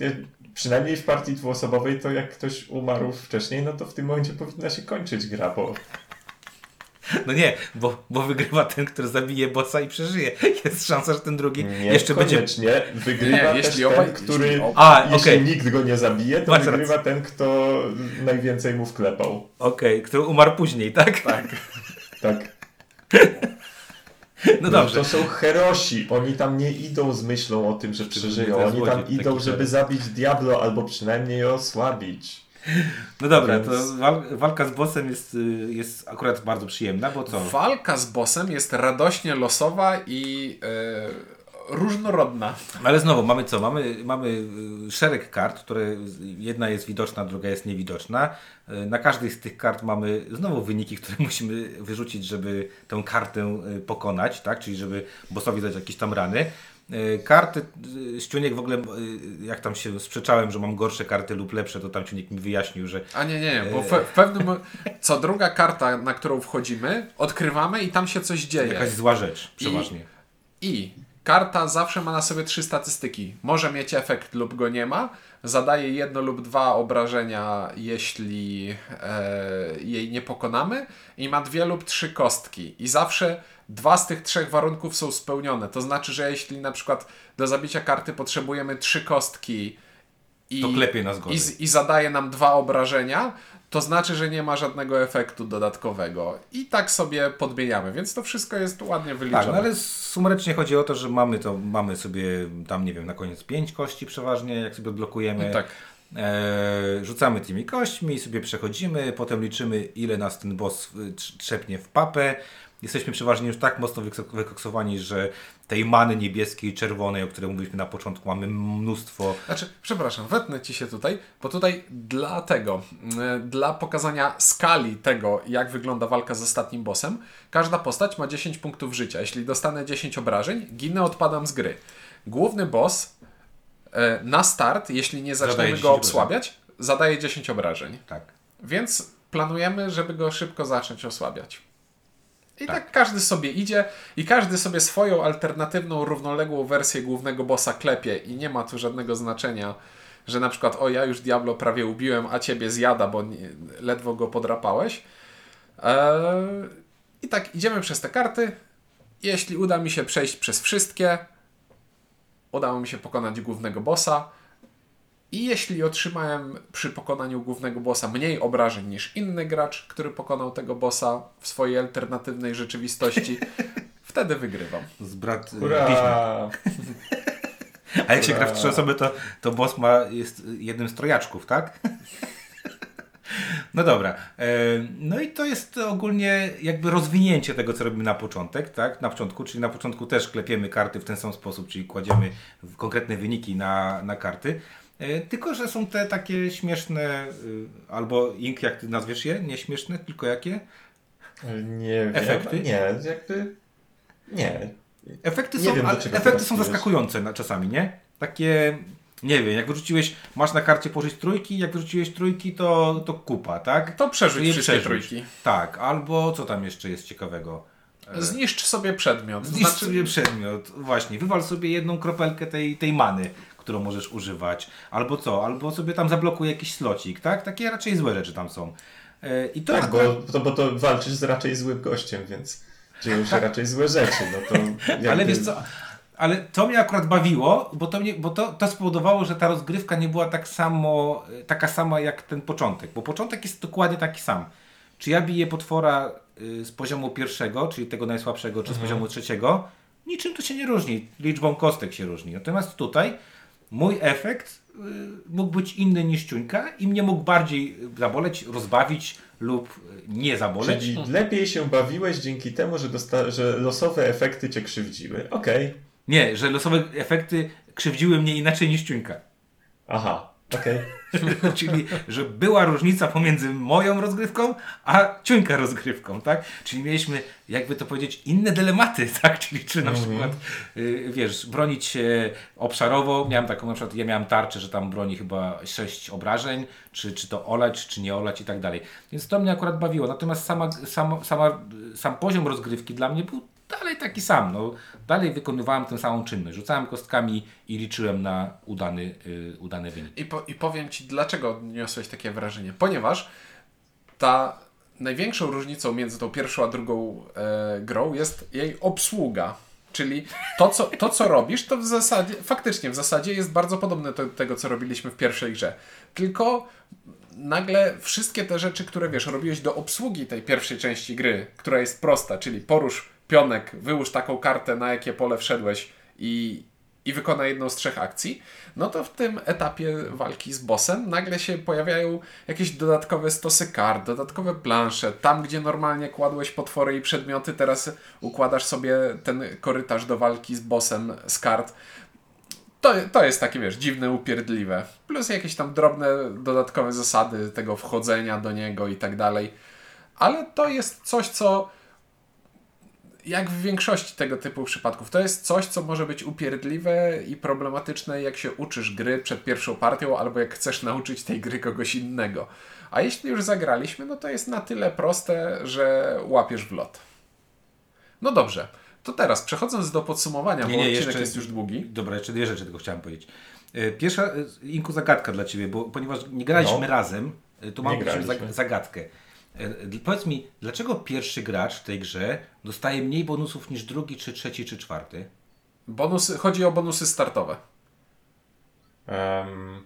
nie, przynajmniej w partii dwuosobowej to jak ktoś umarł wcześniej, no to w tym momencie powinna się kończyć gra, bo No nie, bo, bo wygrywa ten, który zabije bossa i przeżyje. Jest szansa, że ten drugi nie jeszcze będzie... koniecznie wygrywa Nie, też jeśli ten, obaj- który... jeśli A, Jeśli okej. nikt go nie zabije, to Masz wygrywa ten, kto najwięcej mu wklepał. Okej, który umarł później, tak? Tak. Tak. <laughs> No dobrze. To są herosi. Oni tam nie idą z myślą o tym, że przeżyją. Oni tam idą, żeby zabić Diablo albo przynajmniej je osłabić. No dobra, Więc- to wal, walka z bossem jest, y, jest akurat bardzo przyjemna, bo co? Walka z bossem jest radośnie losowa i e, różnorodna. Ale znowu, mamy co? Mamy, mamy y, szereg kart, które jedna jest widoczna, druga jest niewidoczna. Y, Na każdej z tych kart mamy znowu wyniki, <laughs> które musimy wyrzucić, żeby tę kartę pokonać, tak? Czyli żeby bossowi dać jakieś tam rany. Y, Karty, Ściuniek w ogóle, y, jak tam się sprzeczałem, że mam gorsze karty lub lepsze, to tam Ściuniek mi wyjaśnił, że A nie, nie, nie, bo w, pewnym. Co druga karta, na którą wchodzimy, odkrywamy i tam się coś dzieje. jakaś zła rzecz przeważnie. I karta zawsze ma na sobie trzy statystyki. Może mieć efekt lub go nie ma. Zadaje jedno lub dwa obrażenia, jeśli e, jej nie pokonamy. I ma dwie lub trzy kostki. I zawsze dwa z tych trzech warunków są spełnione. To znaczy, że jeśli na przykład do zabicia karty potrzebujemy trzy kostki i, To klepie nas i, i zadaje nam dwa obrażenia, to znaczy, że nie ma żadnego efektu dodatkowego. I tak sobie podmieniamy, więc to wszystko jest ładnie wyliczone. Tak, no ale sumarycznie chodzi o to, że mamy to, mamy sobie tam, nie wiem, na koniec pięć kości przeważnie, jak sobie odblokujemy. Tak. E, rzucamy tymi kośćmi, sobie przechodzimy, potem liczymy, ile nas ten boss trz- trzepnie w papę. Jesteśmy przeważnie już tak mocno wykok- wykoksowani, że tej many niebieskiej czerwonej, o której mówiliśmy na początku, mamy mnóstwo. Znaczy, przepraszam, wetnę ci się tutaj, bo tutaj dlatego, mm, dla pokazania skali tego, jak wygląda walka z ostatnim bossem, każda postać ma 10 punktów życia. Jeśli dostanę 10 obrażeń, ginę, odpadam z gry. Główny boss e, na start, jeśli nie zaczniemy 10 go obrażeń. osłabiać, zadaje 10 obrażeń. Tak. Więc planujemy, żeby go szybko zacząć osłabiać. I tak. Tak. każdy sobie idzie i każdy sobie swoją alternatywną, równoległą wersję głównego bossa klepie i nie ma tu żadnego znaczenia, że na przykład o ja już Diablo prawie ubiłem, a ciebie zjada, bo nie, ledwo go podrapałeś. Eee, I tak idziemy przez te karty. Jeśli uda mi się przejść przez wszystkie, udało mi się pokonać głównego bossa. I jeśli otrzymałem przy pokonaniu głównego bossa mniej obrażeń niż inny gracz, który pokonał tego bossa w swojej alternatywnej rzeczywistości, <laughs> wtedy wygrywam. Z brat y, Hurra! <laughs> A jak się gra w trzy osoby, to, to boss ma, jest jednym z trojaczków, tak? No dobra. E, No i to jest ogólnie jakby rozwinięcie tego, co robimy na początek, tak? Na początku, czyli na początku też klepiemy karty w ten sam sposób, czyli kładziemy konkretne wyniki na, na karty. E, Tylko, że są te takie śmieszne, y, albo ink, jak ty nazwiesz je, nie śmieszne, tylko jakie? Nie wiem. Efekty? Nie, jakby... Nie. Efekty Nie są, wiem, efekty są zaskakujące na, czasami, nie? Takie Nie wiem, jak wyrzuciłeś, masz na karcie położyć trójki, jak wyrzuciłeś trójki, to, to kupa, tak? To przerzuć je wszystkie przerzuć. trójki. Tak, albo co tam jeszcze jest ciekawego? Zniszcz sobie przedmiot. Zniszcz Znaczy, sobie przedmiot, właśnie, wywal sobie jedną kropelkę tej, tej many, którą możesz używać, albo co, albo sobie tam zablokuj jakiś slocik, tak? Takie raczej złe rzeczy tam są. E, I to Tak, akurat- bo to, bo to walczysz z raczej złym gościem, więc dzieją się <laughs> raczej złe rzeczy. No to <laughs> jakby... Ale wiesz co, ale to mnie akurat bawiło, bo to, mnie, bo to, to spowodowało, że ta rozgrywka nie była tak samo, taka sama jak ten początek, bo początek jest dokładnie taki sam. Czy ja biję potwora y, z poziomu pierwszego, czyli tego najsłabszego, czy z poziomu trzeciego, niczym to się nie różni, liczbą kostek się różni. Natomiast tutaj mój efekt y, mógł być inny niż ciuńka i mnie mógł bardziej zaboleć, rozbawić lub y, nie zaboleć. Czyli lepiej się bawiłeś dzięki temu, że, że losowe efekty cię krzywdziły. Okej. Nie, że losowe efekty krzywdziły mnie inaczej niż ciuńka. Aha. Okej. <laughs> Czyli, że była różnica pomiędzy moją rozgrywką, a ciuńka rozgrywką, tak? Czyli mieliśmy, jakby to powiedzieć, inne dylematy, <laughs> tak? Czyli czy na przykład, y, wiesz, bronić się obszarowo, miałem taką, na przykład ja miałem tarczę, że tam broni chyba 6 obrażeń, czy, czy to olać, czy nie olać i tak dalej. Więc to mnie akurat bawiło. Natomiast sama, sama, sama, sam poziom rozgrywki dla mnie był dalej taki sam. No, dalej wykonywałem tę samą czynność. Rzucałem kostkami i liczyłem na udany, y, udany wynik. I, po, I powiem Ci, dlaczego niosłeś takie wrażenie. Ponieważ ta największą różnicą między tą pierwszą a drugą e, grą jest jej obsługa. Czyli to co, to, co robisz, to w zasadzie, faktycznie w zasadzie jest bardzo podobne do tego, co robiliśmy w pierwszej grze. Tylko nagle wszystkie te rzeczy, które wiesz, robiłeś do obsługi tej pierwszej części gry, która jest prosta, czyli porusz pionek, wyłóż taką kartę, na jakie pole wszedłeś i, i wykona jedną z trzech akcji, no to w tym etapie walki z bossem nagle się pojawiają jakieś dodatkowe stosy kart, dodatkowe plansze. Tam, gdzie normalnie kładłeś potwory i przedmioty, teraz układasz sobie ten korytarz do walki z bossem z kart. To, to jest takie, wiesz, dziwne, upierdliwe. Plus jakieś tam drobne, dodatkowe zasady tego wchodzenia do niego i tak dalej. Ale to jest coś, co jak w większości tego typu przypadków, to jest coś, co może być upierdliwe i problematyczne, jak się uczysz gry przed pierwszą partią, albo jak chcesz nauczyć tej gry kogoś innego. A jeśli już zagraliśmy, no to jest na tyle proste, że łapiesz w lot. No dobrze, to teraz przechodząc do podsumowania, bo odcinek jest już długi. Dobra, jeszcze dwie rzeczy tylko chciałem powiedzieć. E, Pierwsza, e, Inku, zagadka dla Ciebie, bo ponieważ nie graliśmy No. razem, e, to mam Nie zagadkę. E, Powiedz mi, dlaczego pierwszy gracz w tej grze dostaje mniej bonusów niż drugi, czy trzeci, czy czwarty? Bonusy, chodzi o bonusy startowe. Em,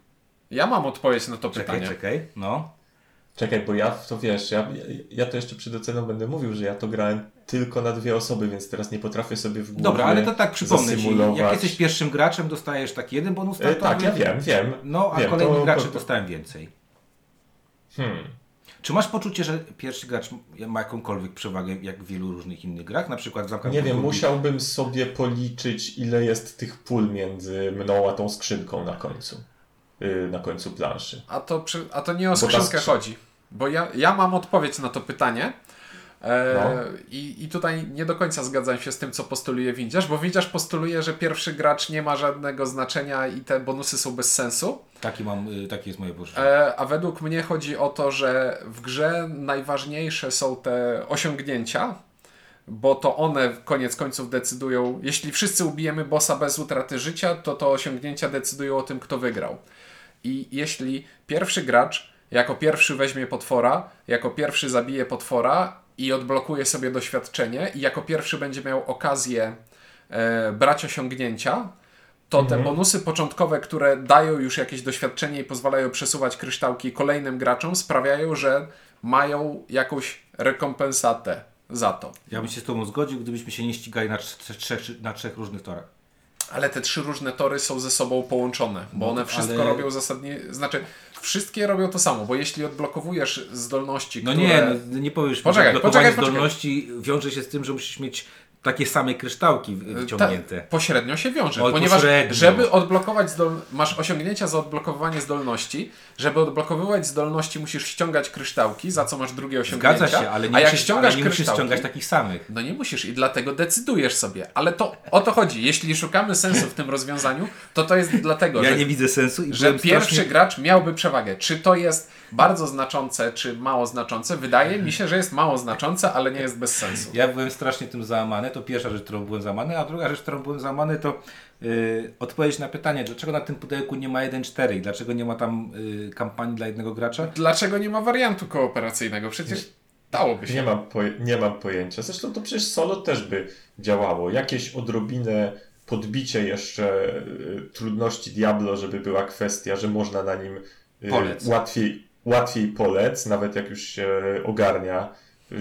Ja mam odpowiedź na to Czekaj, pytanie. czekaj, no. czekaj, bo ja w to wiesz, ja, ja to jeszcze przed oceną będę mówił, że ja to grałem tylko na dwie osoby, więc teraz nie potrafię sobie w głowie Dobra, ale to tak przypomnę Ci, jak jesteś pierwszym graczem, dostajesz taki jeden bonus E, startowy. tak, ja wiem, wiem. No, a wiem, kolejni to- gracze to- dostałem więcej. Hmm. Czy masz poczucie, że pierwszy gracz ma jakąkolwiek przewagę jak w wielu różnych innych grach? Na przykład w Zamkach Nie wiem, musiałbym sobie policzyć, ile jest tych pól między mną a tą skrzynką na końcu. Yy, na końcu planszy. A to, przy, a to nie o skrzynkę skrzy- chodzi. Bo ja, ja mam odpowiedź na to pytanie. E, No. i, I tutaj nie do końca zgadzam się z tym, co postuluje Windziarz, bo Windziarz postuluje, że pierwszy gracz nie ma żadnego znaczenia i te bonusy są bez sensu. Taki mam, y, takie jest moje poczucie. E, a według mnie chodzi o to, że w grze najważniejsze są te osiągnięcia, bo to one koniec końców decydują. Jeśli wszyscy ubijemy bossa bez utraty życia, to to osiągnięcia decydują o tym, kto wygrał. I jeśli pierwszy gracz jako pierwszy weźmie potwora, jako pierwszy zabije potwora i odblokuje sobie doświadczenie, i jako pierwszy będzie miał okazję e, brać osiągnięcia, to te bonusy początkowe, które dają już jakieś doświadczenie i pozwalają przesuwać kryształki kolejnym graczom, sprawiają, że mają jakąś rekompensatę za to. Ja bym się z Tobą zgodził, gdybyśmy się nie ścigali na trzech, na trzech różnych torach. Ale te trzy różne tory są ze sobą połączone, bo No, one wszystko ale- robią zasadnie, znaczy wszystkie robią to samo, bo jeśli odblokowujesz zdolności, No które... nie, no, nie powiesz, Poczekaj, poczekaj, poczekaj. zdolności wiąże się z tym, że musisz mieć takie same kryształki wyciągnięte. Ta, pośrednio się wiąże, Oj, ponieważ pośrednio. żeby odblokować zdol... masz osiągnięcia za odblokowywanie zdolności, żeby odblokowywać zdolności musisz ściągać kryształki, za co masz drugie osiągnięcia. Zgadza się, ale nie, a jak musisz, ściągasz ale nie musisz ściągać takich samych. no nie musisz i dlatego decydujesz sobie. Ale to o to chodzi. Jeśli szukamy sensu w tym rozwiązaniu, to to jest dlatego, Ja że nie widzę sensu i że pierwszy strasznie- gracz miałby przewagę. Czy to jest bardzo znaczące, czy mało znaczące? Wydaje mi się, że jest mało znaczące, ale nie jest bez sensu. Ja byłem strasznie tym załamany, to pierwsza rzecz, którą byłem załamany, a druga rzecz, którą byłem załamany, to yy, odpowiedź na pytanie, dlaczego na tym pudełku nie ma 1.4 i dlaczego nie ma tam yy, kampanii dla jednego gracza? Dlaczego nie ma wariantu kooperacyjnego? Przecież dałoby się. Nie mam, nie mam pojęcia. Zresztą to przecież solo też by działało. Jakieś odrobinę podbicie jeszcze y, trudności Diablo, żeby była kwestia, że można na nim y, Polec. łatwiej, łatwiej polec, nawet jak już się ogarnia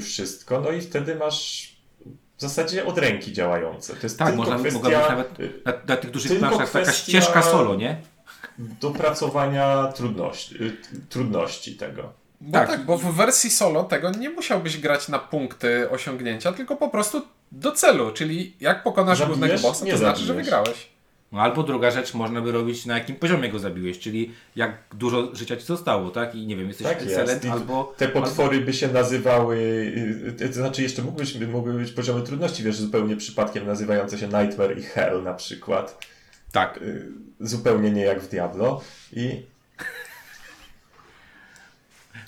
wszystko. No i wtedy masz w zasadzie od ręki działające. To jest Tak, tylko można kwestia mogła być nawet na, na tych dużych planszach taka ścieżka solo, nie? dopracowania trudności, trudności tego. Bo Tak. tak. bo w wersji solo tego nie musiałbyś grać na punkty osiągnięcia, tylko po prostu do celu, czyli jak pokonasz Zabijesz? głównego bossa, to Nie znaczy, że zabijesz. wygrałeś. No albo druga rzecz, można by robić na jakim poziomie go zabiłeś, czyli jak dużo życia ci zostało, tak? I nie wiem, jesteś Tak excellent jest. Albo... Te potwory by się nazywały, y, y, to znaczy jeszcze mógłbyś, mogły być poziomy trudności, wiesz, zupełnie przypadkiem nazywające się Nightmare i Hell na przykład. Tak. Y, Zupełnie nie jak w Diablo. I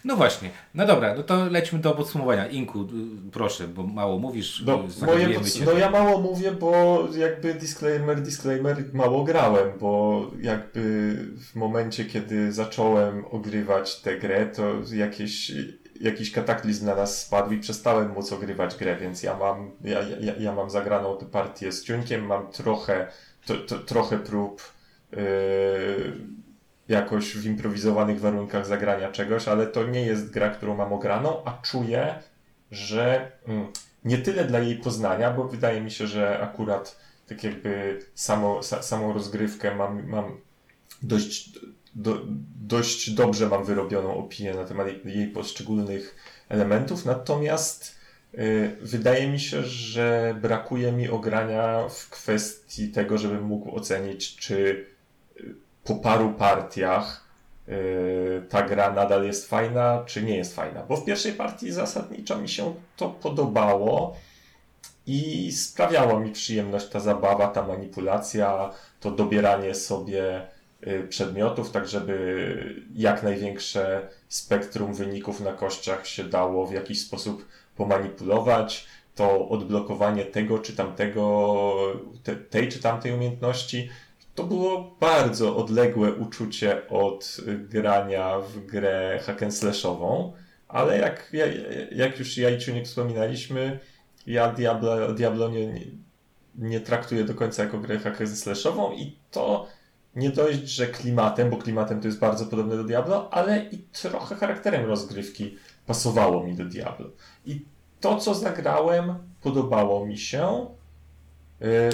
No właśnie. No dobra, no to lećmy do podsumowania. Inku, y, proszę, bo mało mówisz, no, y, moje, pods- cię. no ja mało mówię, bo jakby disclaimer, disclaimer, mało grałem, bo jakby w momencie, kiedy zacząłem ogrywać tę grę, to jakieś, jakiś kataklizm na nas spadł i przestałem móc ogrywać grę, więc ja mam, ja, ja, ja mam zagraną tę partię z ciuńkiem, mam trochę, to, to, trochę prób yy, jakoś w improwizowanych warunkach zagrania czegoś, ale to nie jest gra, którą mam ograną, a czuję, że mm, nie tyle dla jej poznania, bo wydaje mi się, że akurat tak jakby samo, sa, samą rozgrywkę mam, mam dość, do, dość dobrze mam wyrobioną opinię na temat jej- poszczególnych elementów, natomiast y, wydaje mi się, że brakuje mi ogrania w kwestii tego, żebym mógł ocenić, czy y, po paru partiach y, ta gra nadal jest fajna, czy nie jest fajna. Bo w pierwszej partii zasadniczo mi się to podobało i sprawiało mi przyjemność ta zabawa, ta manipulacja, to dobieranie sobie y, przedmiotów, tak żeby jak największe spektrum wyników na kościach się dało w jakiś sposób pomanipulować. To odblokowanie tego czy tamtego, te, tej czy tamtej umiejętności, to było bardzo odległe uczucie od y, grania w grę hack and slashową, ale jak, ja- jak już ja i Ciuniek wspominaliśmy, ja Diablo, Diablo nie, nie, nie traktuję do końca jako grę hack and slashową i to nie dość, że klimatem, bo klimatem to jest bardzo podobne do Diablo, ale i trochę charakterem rozgrywki pasowało mi do Diablo. I to, co zagrałem, podobało mi się. Y,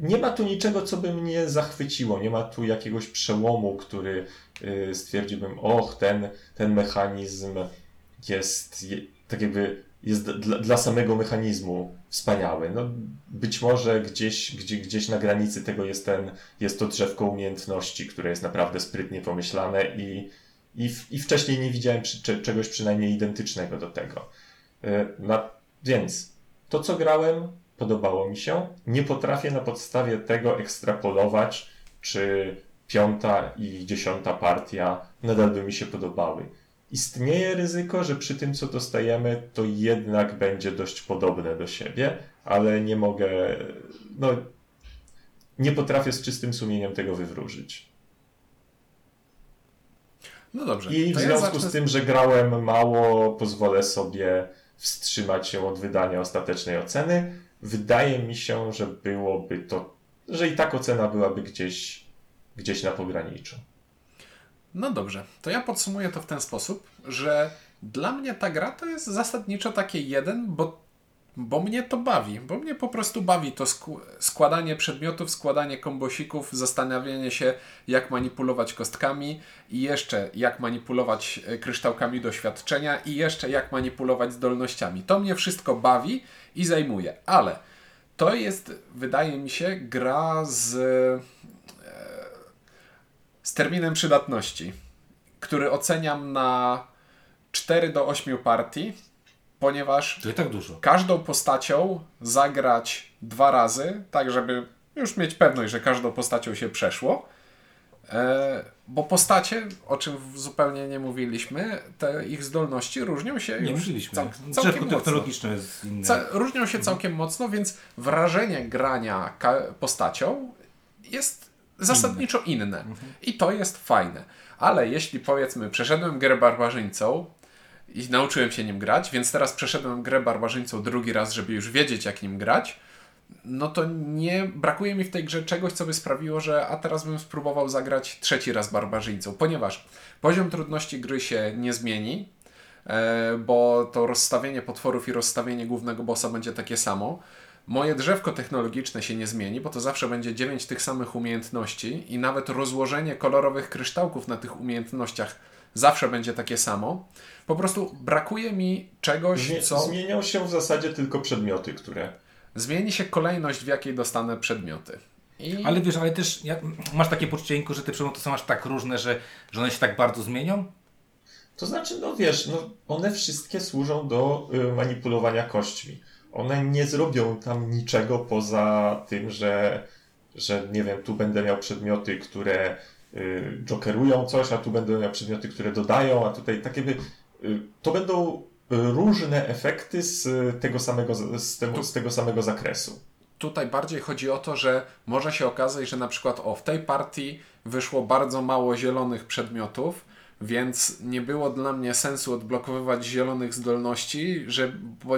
Nie ma tu niczego, co by mnie zachwyciło. Nie ma tu jakiegoś przełomu, który y, stwierdziłbym, och, ten, ten mechanizm jest je, tak jakby jest dla, dla samego mechanizmu wspaniały. No, być może gdzieś, gdzie, gdzieś na granicy tego jest, ten, jest to drzewko umiejętności, które jest naprawdę sprytnie pomyślane i, i, w, i wcześniej nie widziałem przy, cze- czegoś przynajmniej identycznego do tego. Y, Na, więc to, co grałem, podobało mi się. Nie potrafię na podstawie tego ekstrapolować, czy piąta i dziesiąta partia nadal by mi się podobały. Istnieje ryzyko, że przy tym, co dostajemy, to jednak będzie dość podobne do siebie, ale nie mogę, no, nie potrafię z czystym sumieniem tego wywróżyć. No dobrze. I w to ja związku zacznę z tym, że grałem mało, pozwolę sobie wstrzymać się od wydania ostatecznej oceny. Wydaje mi się, że byłoby to, że i tak ocena byłaby gdzieś, gdzieś na pograniczu. No dobrze, to ja podsumuję to w ten sposób, że dla mnie ta gra to jest zasadniczo takie jeden, bo, bo mnie to bawi, bo mnie po prostu bawi to sku- składanie przedmiotów, składanie kombosików, zastanawianie się jak manipulować kostkami i jeszcze jak manipulować e, kryształkami doświadczenia i jeszcze jak manipulować zdolnościami. To mnie wszystko bawi i zajmuje, ale To jest, wydaje mi się, gra z, e, z terminem przydatności, który oceniam na 4 do 8 partii, ponieważ tak każdą postacią zagrać dwa razy, tak żeby już mieć pewność, że każdą postacią się przeszło. E, bo postacie, o czym zupełnie nie mówiliśmy, te ich zdolności różnią się Nie już mówiliśmy. cał, całkiem mocno. technologiczne jest inne. Ca- różnią się całkiem mocno, więc wrażenie grania postacią jest zasadniczo inne. I to jest fajne. Ale jeśli powiedzmy, przeszedłem grę barbarzyńcą i nauczyłem się nim grać, więc teraz przeszedłem grę barbarzyńcą drugi raz, żeby już wiedzieć, jak nim grać, no to nie brakuje mi w tej grze czegoś, co by sprawiło, że a teraz bym spróbował zagrać trzeci raz barbarzyńcą, ponieważ poziom trudności gry się nie zmieni, e, bo to rozstawienie potworów i rozstawienie głównego bossa będzie takie samo. Moje drzewko technologiczne się nie zmieni, bo to zawsze będzie 9 tych samych umiejętności i nawet rozłożenie kolorowych kryształków na tych umiejętnościach zawsze będzie takie samo. Po prostu brakuje mi czegoś, Zmie- co Zmienią się w zasadzie tylko przedmioty, które. Zmieni się kolejność, w jakiej dostanę przedmioty. I Ale wiesz, ale też jak, masz takie poczucie, Inku, że te przedmioty są aż tak różne, że, że one się tak bardzo zmienią? To znaczy, no wiesz, no, one wszystkie służą do y, manipulowania kośćmi. One nie zrobią tam niczego poza tym, że, że nie wiem, tu będę miał przedmioty, które y, jokerują coś, a tu będę miał przedmioty, które dodają, a tutaj tak jakby y, to będą różne efekty z tego samego, z tego, z tego samego zakresu. tutaj bardziej chodzi o to, że może się okazać, że na przykład o w tej partii wyszło bardzo mało zielonych przedmiotów, więc nie było dla mnie sensu odblokowywać zielonych zdolności, że bo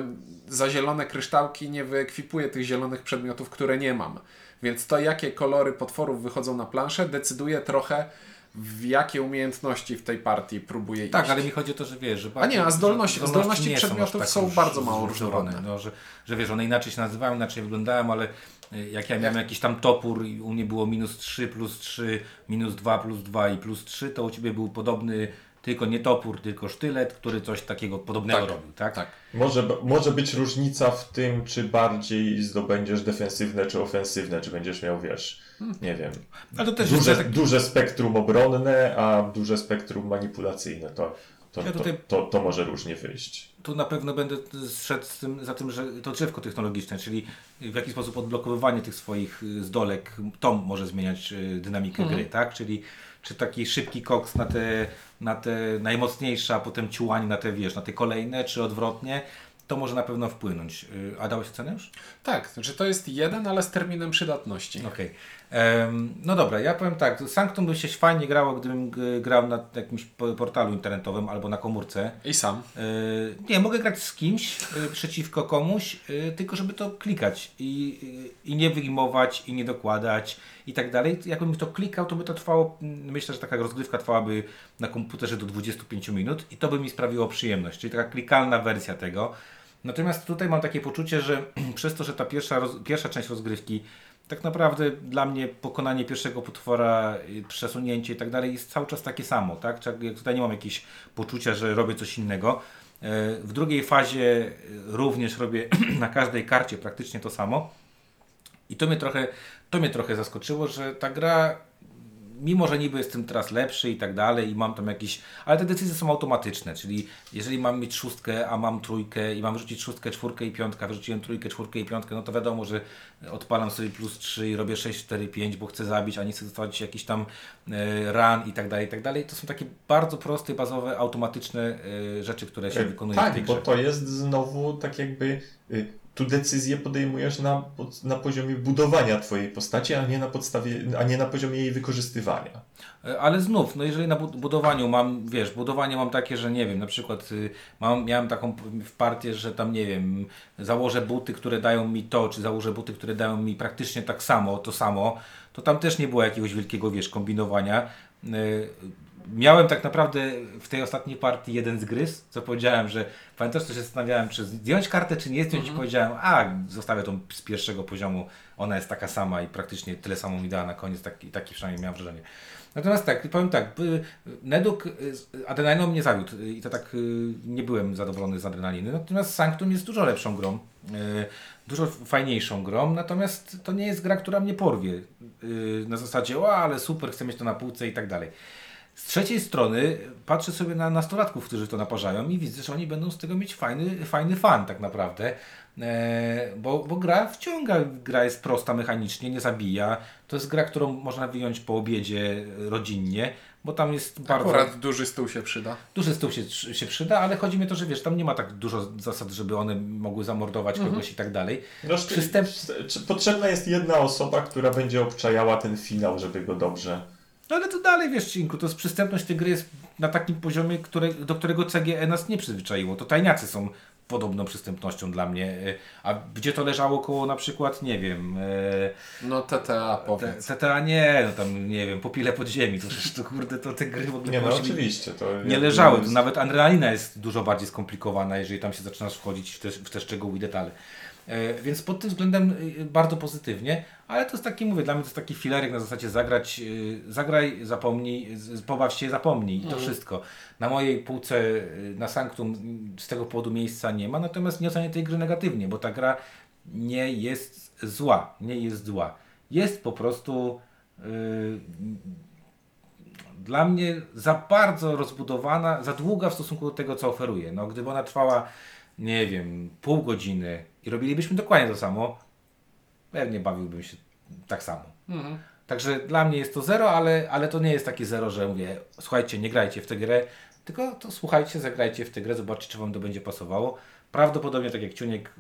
za zielone kryształki nie wyekwipuję tych zielonych przedmiotów, które nie mam. Więc to, jakie kolory potworów wychodzą na planszę, decyduje trochę, w jakie umiejętności w tej partii próbuję Tak, iść. ale mi chodzi o to, że wiesz, że A nie, a zdolności- zdolności aż przedmiotów tak są róż- bardzo mało różnorodne. No, że, że wiesz, one inaczej się nazywają, inaczej wyglądają, ale y, jak ja miałem jakiś tam topór i u mnie było minus 3, plus 3, minus 2, plus 2 i plus 3, to u Ciebie był podobny, tylko nie topór, tylko sztylet, który coś takiego podobnego Tak, robił, tak? tak. Może, może być różnica w tym, czy bardziej zdobędziesz defensywne, czy ofensywne, czy będziesz miał, wiesz, nie wiem, Ale to też jest duże, tak, duże spektrum obronne, a duże spektrum manipulacyjne. To, to, Ja tutaj- to, to, to może różnie wyjść. Tu na pewno będę szedł z tym, za tym, że to drzewko technologiczne, czyli w jaki sposób odblokowywanie tych swoich y, zdolek, to może zmieniać y, dynamikę Mhm. gry, tak? Czyli czy taki szybki koks na te, na te najmocniejsze, a potem ciułań na te, wiesz, na te kolejne, czy odwrotnie, to może na pewno wpłynąć. Y, A dałeś cenę już? Tak, znaczy to jest jeden, ale z terminem przydatności. Okej. Em, No dobra, ja powiem tak, Sanctum by się fajnie grało, gdybym grał na jakimś po- portalu internetowym albo na komórce. I sam. Yy, nie, mogę grać z kimś yy, przeciwko komuś, yy, tylko żeby to klikać i, i nie wyjmować, i nie dokładać i tak dalej. Jakbym to klikał, to by to trwało, mm, myślę, że taka rozgrywka trwałaby na komputerze do 25 minut i to by mi sprawiło przyjemność, czyli taka klikalna wersja tego. Natomiast tutaj mam takie poczucie, że <clears throat> przez to, że ta pierwsza, roz, pierwsza część rozgrywki tak naprawdę dla mnie pokonanie pierwszego potwora, y, przesunięcie i tak dalej jest cały czas takie samo, tak? Tutaj nie mam jakiegoś poczucia, że robię coś innego. E, W drugiej fazie y, również robię <clears throat> na każdej karcie praktycznie to samo. I to mnie trochę, to mnie trochę zaskoczyło, że ta gra, mimo że niby jestem teraz lepszy i tak dalej, i mam tam jakieś. Ale te decyzje są automatyczne, czyli jeżeli mam mieć szóstkę, a mam trójkę i mam wyrzucić szóstkę, czwórkę i piątkę, wyrzuciłem trójkę, czwórkę i piątkę, no to wiadomo, że odpalam sobie plus 3 i robię 6, 4, 5, bo chcę zabić, a nie chcę dostawać jakiś tam e, run i tak dalej, i tak dalej. To są takie bardzo proste, bazowe, automatyczne e, rzeczy, które się wykonuje w tak, bo to jest znowu tak jakby y, tu decyzję podejmujesz na, na poziomie budowania twojej postaci, a nie na podstawie, a nie na poziomie jej wykorzystywania. E, Ale znów, no jeżeli na bud- budowaniu mam, wiesz, budowanie mam takie, że nie wiem, na przykład y, mam, miałem taką w partię, że tam nie wiem, założę buty, które dają mi to, czy założę buty, które dają mi praktycznie tak samo, to samo, to tam też nie było jakiegoś wielkiego, wiesz, kombinowania. Y, Miałem tak naprawdę w tej ostatniej partii jeden zgryz, co powiedziałem, że pamiętasz, co się zastanawiałem, czy zdjąć kartę, czy nie zdjąć i powiedziałem, a zostawię tą z pierwszego poziomu, ona jest taka sama i praktycznie tyle samo mi dała na koniec, taki, taki przynajmniej miałem wrażenie. Natomiast tak, powiem tak, Neduk y, z adrenaliną mnie zawiódł y, i to tak nie byłem zadowolony z adrenaliny. Natomiast Sanctum jest dużo lepszą grą dużo fajniejszą grą, natomiast to nie jest gra, która mnie porwie. E, na zasadzie, o, ale super, chcę mieć to na półce i tak dalej. Z trzeciej strony patrzę sobie na nastolatków, którzy to naparzają i widzę, że oni będą z tego mieć fajny, fajny fan tak naprawdę. E, bo, bo gra wciąga, gra jest prosta mechanicznie, nie zabija. To jest gra, którą można wyjąć po obiedzie rodzinnie, bo tam jest bardzo... Akurat duży stół się przyda. Duży stół się, się przyda, ale chodzi mi o to, że wiesz, tam nie ma tak dużo zasad, żeby one mogły zamordować kogoś i tak dalej. No, Przystęp... czy Potrzebna jest jedna osoba, która będzie obczajała ten finał, żeby go dobrze. No ale to dalej, wiesz, Cinku, to jest przystępność tej gry jest na takim poziomie, które, do którego CGE nas nie przyzwyczaiło. To tajniacy są podobną przystępnością dla mnie. E, A gdzie to leżało koło na przykład, nie wiem... e, No TTA powiedz. TTA nie, no tam nie wiem, popile pod ziemi, to przecież to kurde, to te gry w ogóle Nie, no oczywiście. To nie leżały. To nawet adrenalina jest dużo bardziej skomplikowana, jeżeli tam się zaczynasz wchodzić w te, w te szczegóły i detale. E, więc pod tym względem e, bardzo pozytywnie, ale to jest taki, mówię, dla mnie to jest taki filerek na zasadzie zagrać, e, zagraj, zapomnij, pobaw się, zapomnij i to wszystko. Na mojej półce na Sanctum z tego powodu miejsca nie ma, natomiast nie ocenię tej gry negatywnie, bo ta gra nie jest zła, nie jest zła. Jest po prostu e, dla mnie za bardzo rozbudowana, za długa w stosunku do tego, co oferuje. No, gdyby ona trwała, nie wiem, pół godziny i robilibyśmy dokładnie to samo, pewnie bawiłbym się tak samo. Także dla mnie jest to zero, ale, ale to nie jest takie zero, że mówię, słuchajcie, nie grajcie w tę grę, tylko to słuchajcie, zagrajcie w tę grę, zobaczcie, czy Wam to będzie pasowało. Prawdopodobnie, tak jak Ciuniek,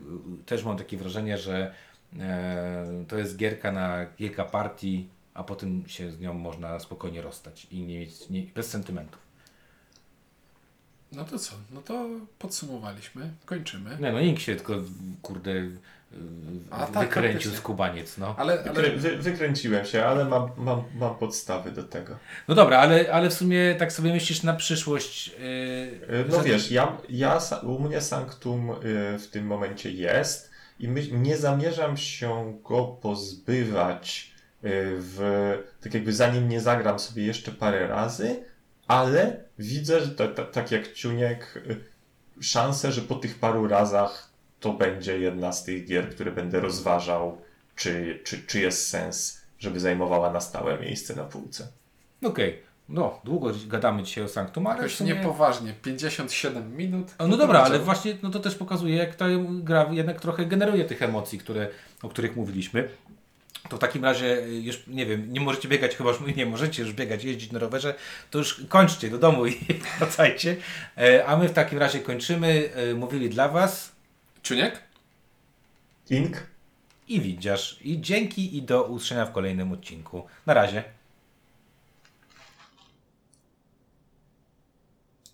też mam takie wrażenie, że e, to jest gierka na kilka partii, a potem się z nią można spokojnie rozstać i nie mieć, nie, bez sentymentów. No to co? No to podsumowaliśmy. Kończymy. Nie no, nikt się tylko, kurde, A tak, wykręcił faktycznie. z kubaniec, no. Ale, ale Wykrę, wy, wykręciłem się, ale mam, mam, mam podstawy do tego. No dobra, ale, ale w sumie tak sobie myślisz na przyszłość. Yy, E, No że- wiesz, ja, ja, sa- u mnie Sanctum y, w tym momencie jest i my, nie zamierzam się go pozbywać y, w, tak jakby zanim nie zagram sobie jeszcze parę razy, ale widzę, że ta, ta, tak jak Ciuniek, y, szansę, że po tych paru razach to będzie jedna z tych gier, które będę rozważał, czy, czy, czy jest sens, żeby zajmowała na stałe miejsce na półce. Okej, no długo gadamy dzisiaj o Sanctum, ale jakoś sumie... niepoważnie. 57 minut. No dobra, ale właśnie no to też pokazuje, jak ta gra jednak trochę generuje tych emocji, które, o których mówiliśmy. To w takim razie już, nie wiem, nie możecie biegać, chyba już nie możecie już biegać, jeździć na rowerze, to już kończcie do domu i <laughs> wracajcie. E, A my w takim razie kończymy. E, Mówili dla Was Czuniek? Ink? i Widziarz. I dzięki i do usłyszenia w kolejnym odcinku. Na razie.